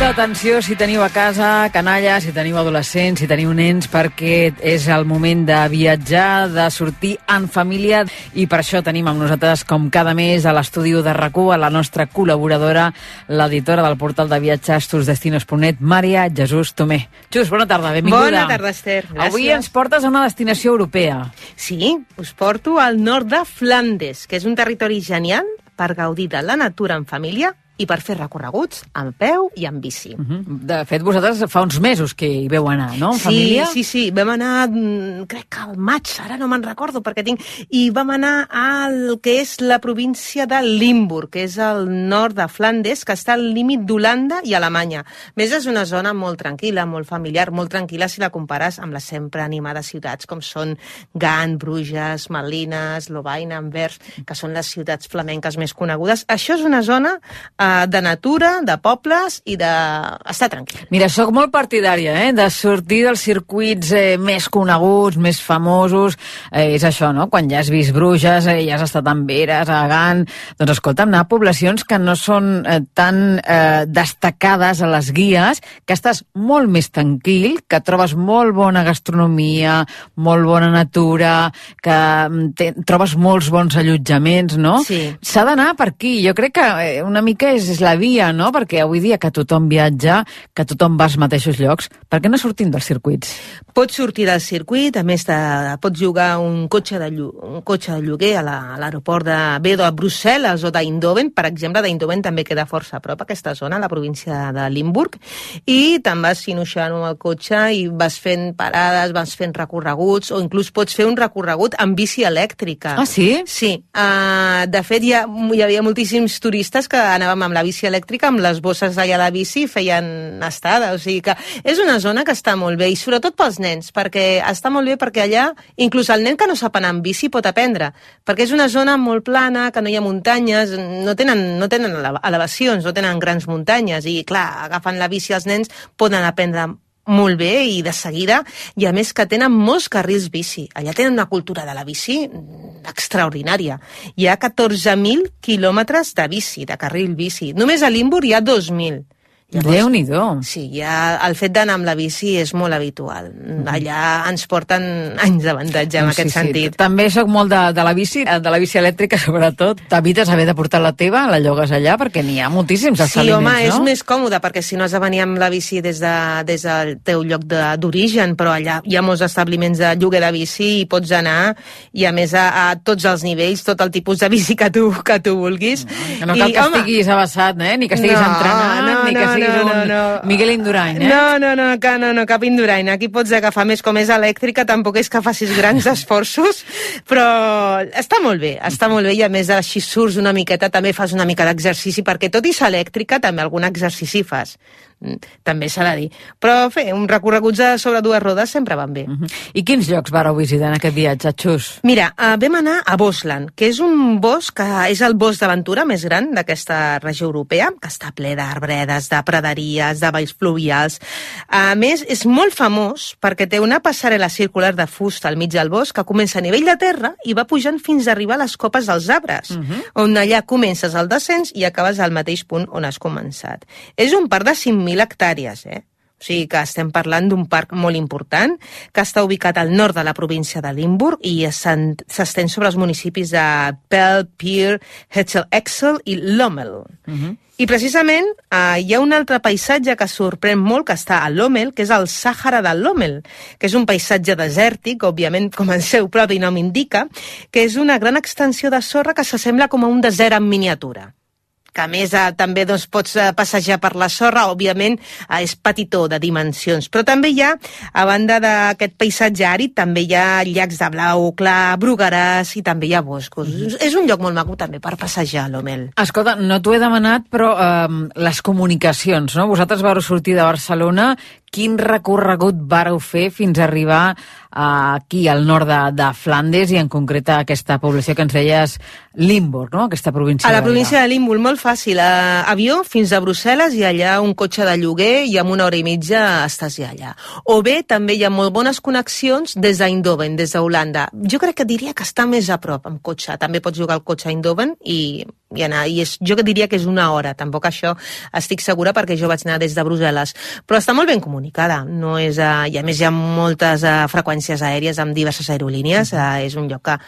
Molta atenció si teniu a casa canalla, si teniu adolescents, si teniu nens, perquè és el moment de viatjar, de sortir en família i per això tenim amb nosaltres, com cada mes, a l'estudi de rac a la nostra col·laboradora, l'editora del portal de viatges tursdestinos.net, Maria Jesús Tomé. Jus, bona tarda, benvinguda. Bona tarda, Esther. Gràcies. Avui ens portes a una destinació europea. Sí, us porto al nord de Flandes, que és un territori genial per gaudir de la natura en família i per fer recorreguts amb peu i amb bici. Uh -huh. De fet, vosaltres fa uns mesos que hi veu anar, no? En sí, família? sí, sí. Vam anar, mm, crec que al maig, ara no me'n recordo perquè tinc... I vam anar al que és la província de Limburg, que és al nord de Flandes, que està al límit d'Holanda i Alemanya. A més, és una zona molt tranquil·la, molt familiar, molt tranquil·la si la compares amb les sempre animades ciutats com són Gant, Bruges, Malines, Lovaina, Anvers, que són les ciutats flamenques més conegudes. Això és una zona eh, de natura, de pobles i de... estar tranquil. Mira, sóc molt partidària eh, de sortir dels circuits eh, més coneguts, més famosos. Eh, és això, no? Quan ja has vist Bruges, eh, ja has estat en Veres, a Gant... Doncs escolta'm, anar a poblacions que no són eh, tan eh, destacades a les guies, que estàs molt més tranquil, que trobes molt bona gastronomia, molt bona natura, que mm, te, trobes molts bons allotjaments, no? Sí. S'ha d'anar per aquí. Jo crec que eh, una mica és, és la via, no? Perquè avui dia que tothom viatja, que tothom va als mateixos llocs, per què no sortim dels circuits? Pots sortir del circuit, a més de, pots llogar un cotxe de, llu, un cotxe de lloguer a l'aeroport la, de Bedo a Brussel·les o d'Eindhoven, per exemple, d'Eindhoven també queda força a prop aquesta zona, la província de Limburg, i te'n vas sinuixant amb el cotxe i vas fent parades, vas fent recorreguts, o inclús pots fer un recorregut amb bici elèctrica. Ah, sí? Sí. Uh, de fet, hi, ha, hi havia moltíssims turistes que anàvem amb la bici elèctrica, amb les bosses allà la bici, feien estada. O sigui que és una zona que està molt bé, i sobretot pels nens, perquè està molt bé perquè allà, inclús el nen que no sap anar amb bici pot aprendre, perquè és una zona molt plana, que no hi ha muntanyes, no tenen, no tenen elevacions, no tenen grans muntanyes, i clar, agafant la bici els nens poden aprendre molt bé i de seguida, i a més que tenen molts carrils bici. Allà tenen una cultura de la bici extraordinària. Hi ha 14.000 quilòmetres de bici, de carril bici. Només a Limburg hi ha 2.000. Déu-n'hi-do. Sí, ja el fet d'anar amb la bici és molt habitual. Allà ens porten anys d'avantatge en Doncs aquest sí, sentit. Sí. També sóc molt de, de la bici, de la bici elèctrica sobretot. T'evites haver de portar la teva, la llogues allà, perquè n'hi ha moltíssims Sí, establiments, home, no? és més còmode, perquè si no has de venir amb la bici des, de, des del teu lloc d'origen, però allà hi ha molts establiments de lloguer de bici i pots anar, i a més a, a tots els nivells, tot el tipus de bici que tu, que tu vulguis. Que no cal I, que home, estiguis abassat, eh? ni que estiguis No, entrenant, no, ni que no, no, un no, no. Miguel Indurain, eh? No, no, no, que, no, no, cap Indurain. Aquí pots agafar més com és elèctrica, tampoc és que facis grans esforços, però està molt bé, està molt bé i a més així surts una miqueta, també fas una mica d'exercici, perquè tot i ser elèctrica també algun exercici fas. Mm, També s'ha de dir. Però fer un recorregut sobre dues rodes sempre van bé. I quins llocs vareu visitar en aquest viatge, Xus? Mira, uh, vam anar a Bosland, que és un bosc que és el bosc d'aventura més gran d'aquesta regió europea, que està ple d'arbredes, de praderies, de valls fluvials. A més, és molt famós perquè té una passarel·la circular de fusta al mig del bosc que comença a nivell de terra i va pujant fins a arribar a les copes dels arbres, uh -huh. on allà comences el descens i acabes al mateix punt on has començat. És un parc de 5.000 hectàrees, eh? O sigui que estem parlant d'un parc molt important que està ubicat al nord de la província de Limburg i s'estén sobre els municipis de Pell, Pier, Hetzel-Exel i Lommel. I precisament eh, hi ha un altre paisatge que sorprèn molt que està a Lommel, que és el Sàhara de Lommel, que és un paisatge desèrtic, òbviament, com el seu propi nom indica, que és una gran extensió de sorra que s'assembla com a un desert en miniatura que a més eh, també doncs, pots eh, passejar per la sorra, òbviament eh, és petitó de dimensions, però també hi ha, a banda d'aquest paisatge àrid, també hi ha llacs de blau clar, brugueràs i també hi ha boscos. És un lloc molt maco també per passejar, l'Omel. Escolta, no t'ho he demanat, però eh, les comunicacions, no? Vosaltres vareu sortir de Barcelona, quin recorregut vareu fer fins a arribar eh, aquí al nord de, de Flandes i en concret a aquesta població que ens deies Limburg, no? Aquesta província A la província de Limburg, molt fàcil. A avió fins a Brussel·les i allà un cotxe de lloguer i amb una hora i mitja estàs ja allà. O bé també hi ha molt bones connexions des d'Eindhoven, des d'Holanda. Jo crec que diria que està més a prop amb cotxe. També pots jugar al cotxe a Eindhoven i, i anar. I és, jo que diria que és una hora. Tampoc això estic segura perquè jo vaig anar des de Brussel·les. Però està molt ben comunicada. No és, uh, I a més hi ha moltes uh, freqüències aèries amb diverses aerolínies. Uh, és un lloc que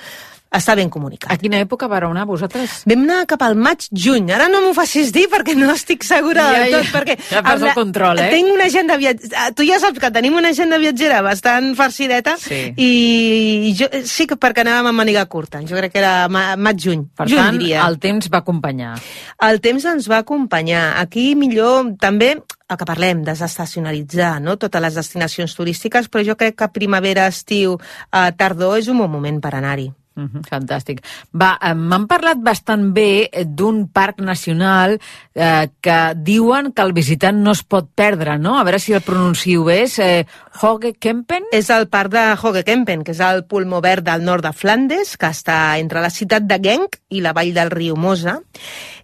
està ben comunicat. A quina època vareu anar vosaltres? Vam anar cap al maig-juny. Ara no m'ho facis dir perquè no estic segura Ja, del tot. ja. perquè Ja perds el control, eh? Tinc una agenda viatgera. Tu ja saps que tenim una agenda viatgera bastant farcideta Sí. i jo sí que perquè anàvem amb màniga curta. Jo crec que era ma- maig-juny. Per Juny, tant, diria. el temps va acompanyar. El temps ens va acompanyar. Aquí millor també el que parlem, desestacionalitzar no? totes les destinacions turístiques, però jo crec que primavera, estiu, eh, tardor és un bon moment per anar-hi. Mm -hmm, fantàstic. Va, eh, m'han parlat bastant bé eh, d'un parc nacional eh, que diuen que el visitant no es pot perdre, no? A veure si el pronuncio bé. És eh, Hoge Kempen? És el parc de Hogekempen, que és el pulmó verd del nord de Flandes, que està entre la ciutat de Genk i la vall del riu Mosa.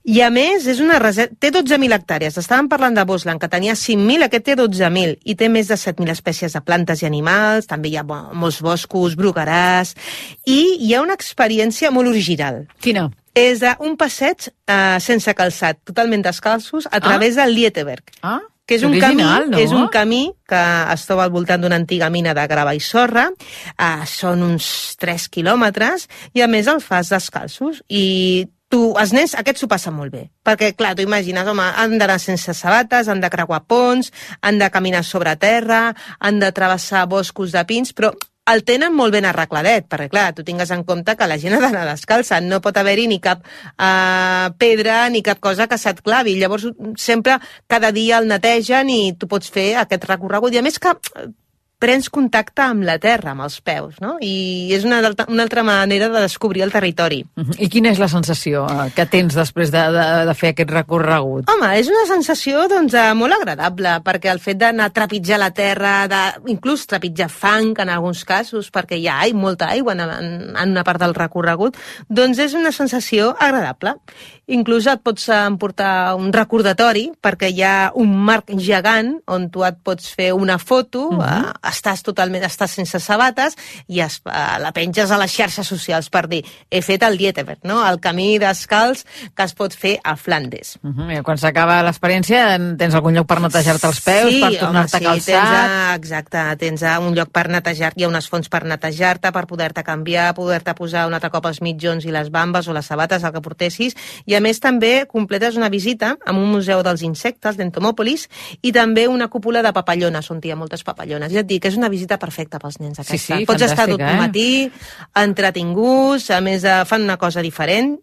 I a més, és una reserva... té 12.000 hectàrees. Estàvem parlant de Bosland, que tenia 5.000, aquest té 12.000, i té més de 7.000 espècies de plantes i animals, també hi ha molts boscos, brugueràs, i hi ha una experiència molt original. Quina? És eh, un passeig eh, sense calçat, totalment descalços, a través del Lieteberg. Ah, que és un, camí, no? és un camí que es troba al voltant d'una antiga mina de grava i sorra, uh, són uns 3 quilòmetres, i a més el fas descalços. I tu, els nens, aquests s'ho passen molt bé. Perquè, clar, tu imagines, home, han d'anar sense sabates, han de creuar ponts, han de caminar sobre terra, han de travessar boscos de pins, però el tenen molt ben arregladet, perquè clar, tu tingues en compte que la gent ha d'anar descalça, no pot haver-hi ni cap uh, pedra ni cap cosa que se't clavi. Llavors, sempre, cada dia el netegen i tu pots fer aquest recorregut. I a més que eh, prens contacte amb la terra, amb els peus, no? I és una, altra- una altra manera de descobrir el territori. Mhm. I quina és la sensació eh, que tens després de, de, de fer aquest recorregut? Home, és una sensació doncs, eh, molt agradable, perquè el fet d'anar a trepitjar la terra, de, inclús trepitjar fang en alguns casos, perquè hi ha ai, molta aigua en, en, en una part del recorregut, doncs és una sensació agradable. Inclús et pots emportar un recordatori, perquè hi ha un marc gegant on tu et pots fer una foto, uh -huh. Estàs totalment, estàs sense sabates i es, eh, la penges a les xarxes socials per dir, he fet el Dieteberg, no? el camí descalç que es pot fer a Flandes. Uh -huh. I quan s'acaba l'experiència tens algun lloc per netejar-te els peus, sí, per tornar-te a home, calçar... sí, tens, a, exacte, tens a un lloc per netejar, hi ha unes fonts per netejar-te, per poder-te canviar, poder-te posar un altre cop els mitjons i les bambes o les sabates, el que portessis, i a més també completes una visita a un museu dels insectes d'Entomòpolis i també una cúpula de papallones, on hi ha moltes papallones. Ja et dic, és una visita perfecta pels nens aquesta. sí, Pots estar tot el eh? matí, entretinguts, a més eh, fan una cosa diferent,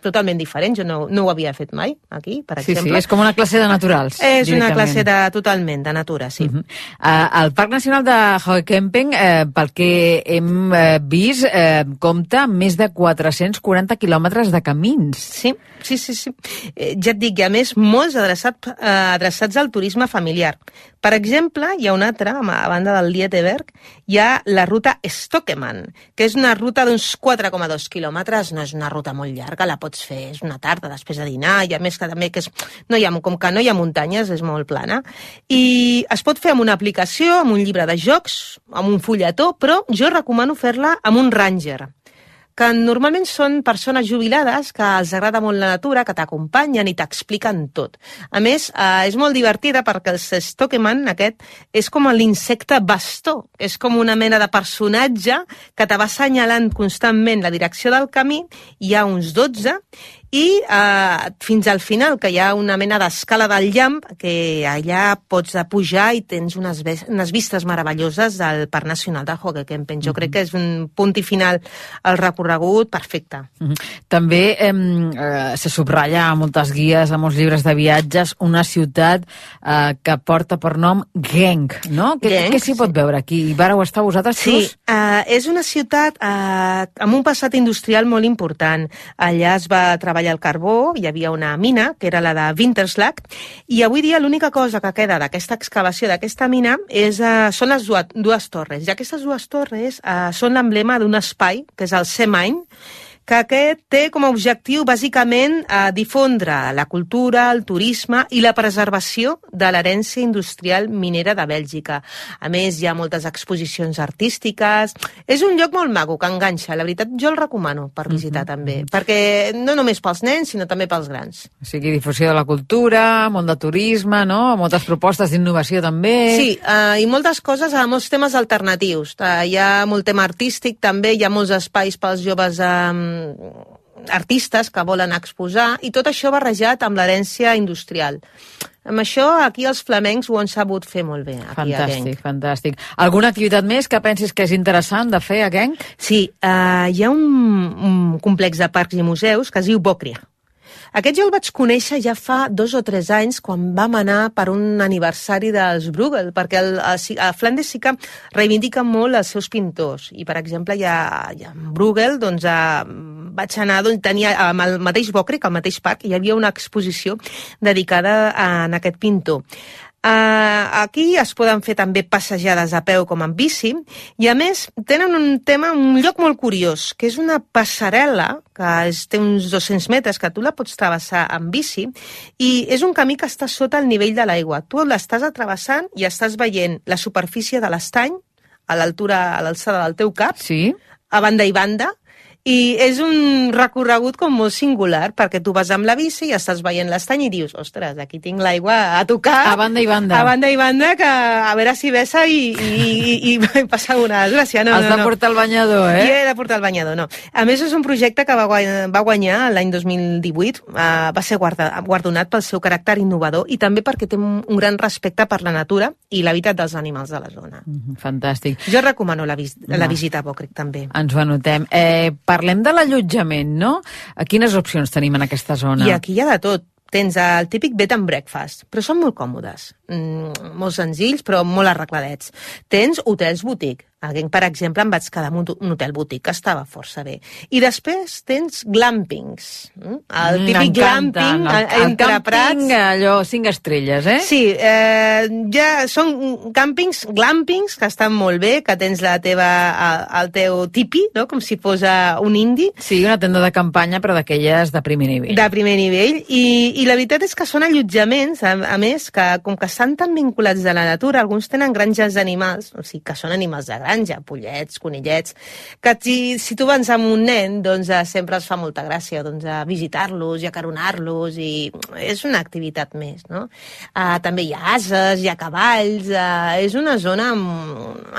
totalment diferent. Jo no, no ho havia fet mai, aquí, per Sí, sí, exemple. és com una classe de naturals. És una classe de, totalment de natura, sí. Uh -huh. uh, el Parc Nacional de Hoekempeng, eh, pel que hem eh, vist, eh, compta amb més de 440 quilòmetres de camins. Sí, sí, sí. sí. Eh, ja et dic, i a més, molts adreçat, eh, adreçats al turisme familiar. Per exemple, hi ha un altre, a banda del Lieteberg, hi ha la ruta Stokeman, que és una ruta d'uns 4,2 quilòmetres, no és una ruta molt llarga, la pots fer, és una tarda després de dinar, i a més que també que és, no hi ha, com que no hi ha muntanyes, és molt plana, i es pot fer amb una aplicació, amb un llibre de jocs, amb un fulletó, però jo recomano fer-la amb un ranger, que normalment són persones jubilades que els agrada molt la natura, que t'acompanyen i t'expliquen tot. A més, eh, és molt divertida perquè el Stokeman aquest és com l'insecte bastó, és com una mena de personatge que te va assenyalant constantment la direcció del camí, hi ha uns 12, i eh, fins al final, que hi ha una mena d'escala del llamp, que allà pots pujar i tens unes, unes vistes meravelloses del Parc Nacional de Hoogekempen. Jo crec que és un punt i final al recorregut perfecte. Mhm. També eh, eh, se subratlla a moltes guies, a molts llibres de viatges, una ciutat eh, que porta per nom Genk, no? Què, Genk, què s'hi pot veure aquí? Vareu estar vosaltres, Sí, uh, és una ciutat uh, amb un passat industrial molt important. Allà es va treballar el carbó, hi havia una mina, que era la de Winterslag, i avui dia l'única cosa que queda d'aquesta excavació d'aquesta mina és, uh, són les dues, dues torres. I aquestes dues torres uh, són l'emblema d'un espai, que és el Semain, que aquest té com a objectiu bàsicament eh, difondre la cultura, el turisme i la preservació de l'herència industrial minera de Bèlgica. A més, hi ha moltes exposicions artístiques. És un lloc molt maco, que enganxa. La veritat, jo el recomano per visitar també, perquè no només pels nens, sinó també pels grans. O sigui, difusió de la cultura, món de turisme, no? Moltes propostes d'innovació també. Sí, uh, i moltes coses, uh, molts temes alternatius. Uh, hi ha molt tema artístic també, hi ha molts espais pels joves um, artistes que volen exposar, i tot això barrejat amb l'herència industrial. Amb això, aquí els flamencs ho han sabut fer molt bé. Aquí a Genk. Fantàstic, fantàstic. Alguna activitat més que pensis que és interessant de fer a Genk? Sí, uh, hi ha un, un complex de parcs i museus que es diu Bòcria. Aquest jo el vaig conèixer ja fa dos o tres anys quan vam anar per un aniversari dels Bruegel, perquè el, a, a Flandes sí que reivindiquen molt els seus pintors. I, per exemple, ha, hi ha Bruegel, doncs a, vaig anar, doncs, tenia amb el mateix Bòcric, al mateix parc, hi havia una exposició dedicada a, en aquest pintor. Uh, aquí es poden fer també passejades a peu com en bici i a més tenen un tema, un lloc molt curiós, que és una passarel·la que és, té uns 200 metres que tu la pots travessar en bici i és un camí que està sota el nivell de l'aigua. Tu l'estàs atrevessant i estàs veient la superfície de l'estany a l'altura, a l'alçada del teu cap, sí. a banda i banda, i és un recorregut com molt singular, perquè tu vas amb la bici i estàs veient l'estany i dius, ostres, aquí tinc l'aigua a tocar. A banda i banda. A banda i banda, que a veure si vessa i, i, i, i passa una desgràcia. No, Has no, de no. portar el banyador, eh? I he de portar el banyador, no. A més, és un projecte que va guanyar, va guanyar l'any 2018, uh, va ser guarda, guardonat pel seu caràcter innovador i també perquè té un, un gran respecte per la natura i l'hàbitat dels animals de la zona. Mhm, Fantàstic. Jo recomano la, vis la visita a Bòcric, també. Ens ho anotem. Eh, parlem de l'allotjament, no? Quines opcions tenim en aquesta zona? I aquí hi ha de tot. Tens el típic bed and breakfast, però són molt còmodes, mm, molt senzills, però molt arregladets. Tens hotels boutique. Per exemple, em vaig quedar en un, hotel boutique que estava força bé. I després tens glampings. mm? El Mm, típic m'encanten. glamping El- eh, el entre càmping, prats. allò, cinc estrelles, eh? Sí, eh, ja són càmpings, glampings, que estan molt bé, que tens la teva, el, el teu tipi, no? com si fos eh, un indi. Sí, una tenda de campanya, però d'aquelles de primer nivell. De primer nivell, i, i la veritat és que són allotjaments, a, a més, que com que estan tan vinculats a la natura, alguns tenen granges d'animals, o sigui, que són animals de granja, pollets, conillets, que si, si tu vas amb un nen, doncs eh, sempre es fa molta gràcia doncs, a visitar-los i acaronar-los, i és una activitat més, no? Uh, també hi ha ases, hi ha cavalls, uh, és una zona en,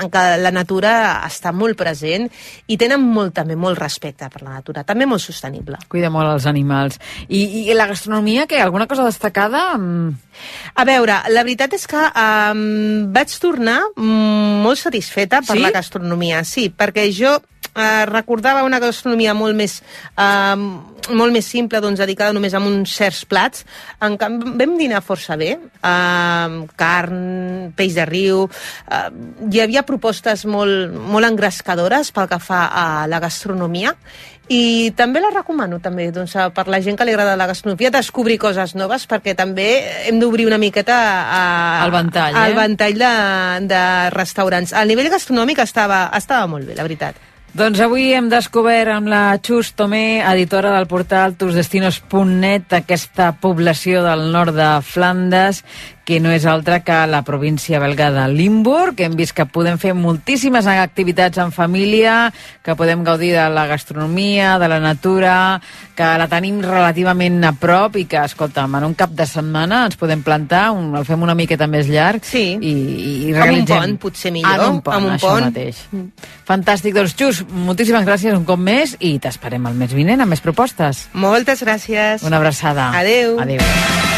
en què la natura està molt present i tenen molt, també molt respecte per la natura, també molt sostenible. Cuida molt els animals. I, i la gastronomia, què? Alguna cosa destacada? Mm. A veure, la veritat és que um, vaig tornar molt satisfeta per Sí? la gastronomia, sí, perquè jo eh, recordava una gastronomia molt més, eh, molt més simple, doncs, dedicada només a uns certs plats. En canvi, vam dinar força bé, eh, carn, peix de riu, eh, hi havia propostes molt, molt engrescadores pel que fa a la gastronomia i també la recomano també doncs, per la gent que li agrada la gastronomia descobrir coses noves perquè també hem d'obrir una miqueta a, El ventall, al eh? ventall de, de restaurants. El nivell gastronòmic estava, estava molt bé, la veritat. Doncs avui hem descobert amb la Xus Tomé, editora del portal tusdestinos.net, aquesta població del nord de Flandes, que no és altra que la província belga de Limburg, que hem vist que podem fer moltíssimes activitats en família, que podem gaudir de la gastronomia, de la natura, que la tenim relativament a prop i que, escolta'm, en un cap de setmana ens podem plantar, un, el fem una miqueta més llarg sí. i, i Amb un realitzem... pont, potser millor. En un pont, Amb un això pont. mateix. Fantàstic, doncs Xus, moltíssimes gràcies un cop més i t'esperem el mes vinent amb més propostes. Moltes gràcies. Una abraçada. Adeu. Adeu.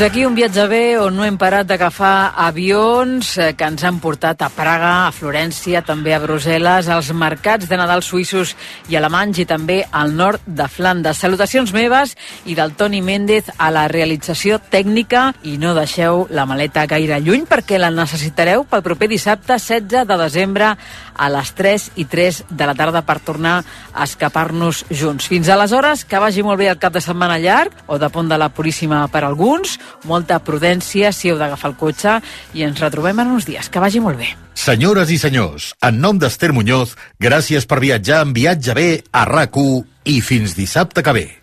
Fins aquí un viatge bé on no hem parat d'agafar avions eh, que ens han portat a Praga, a Florència, també a Brussel·les, als mercats de Nadal suïssos i alemanys i també al nord de Flandes. Salutacions meves i del Toni Méndez a la realització tècnica i no deixeu la maleta gaire lluny perquè la necessitareu pel proper dissabte 16 de desembre a les 3 i 3 de la tarda per tornar a escapar-nos junts. Fins aleshores, que vagi molt bé el cap de setmana llarg o de pont de la Puríssima per alguns, molta prudència si heu d'agafar el cotxe i ens retrobem en uns dies. Que vagi molt bé. Senyores i senyors, en nom d'Ester Muñoz, gràcies per viatjar en viatge bé a rac i fins dissabte que ve.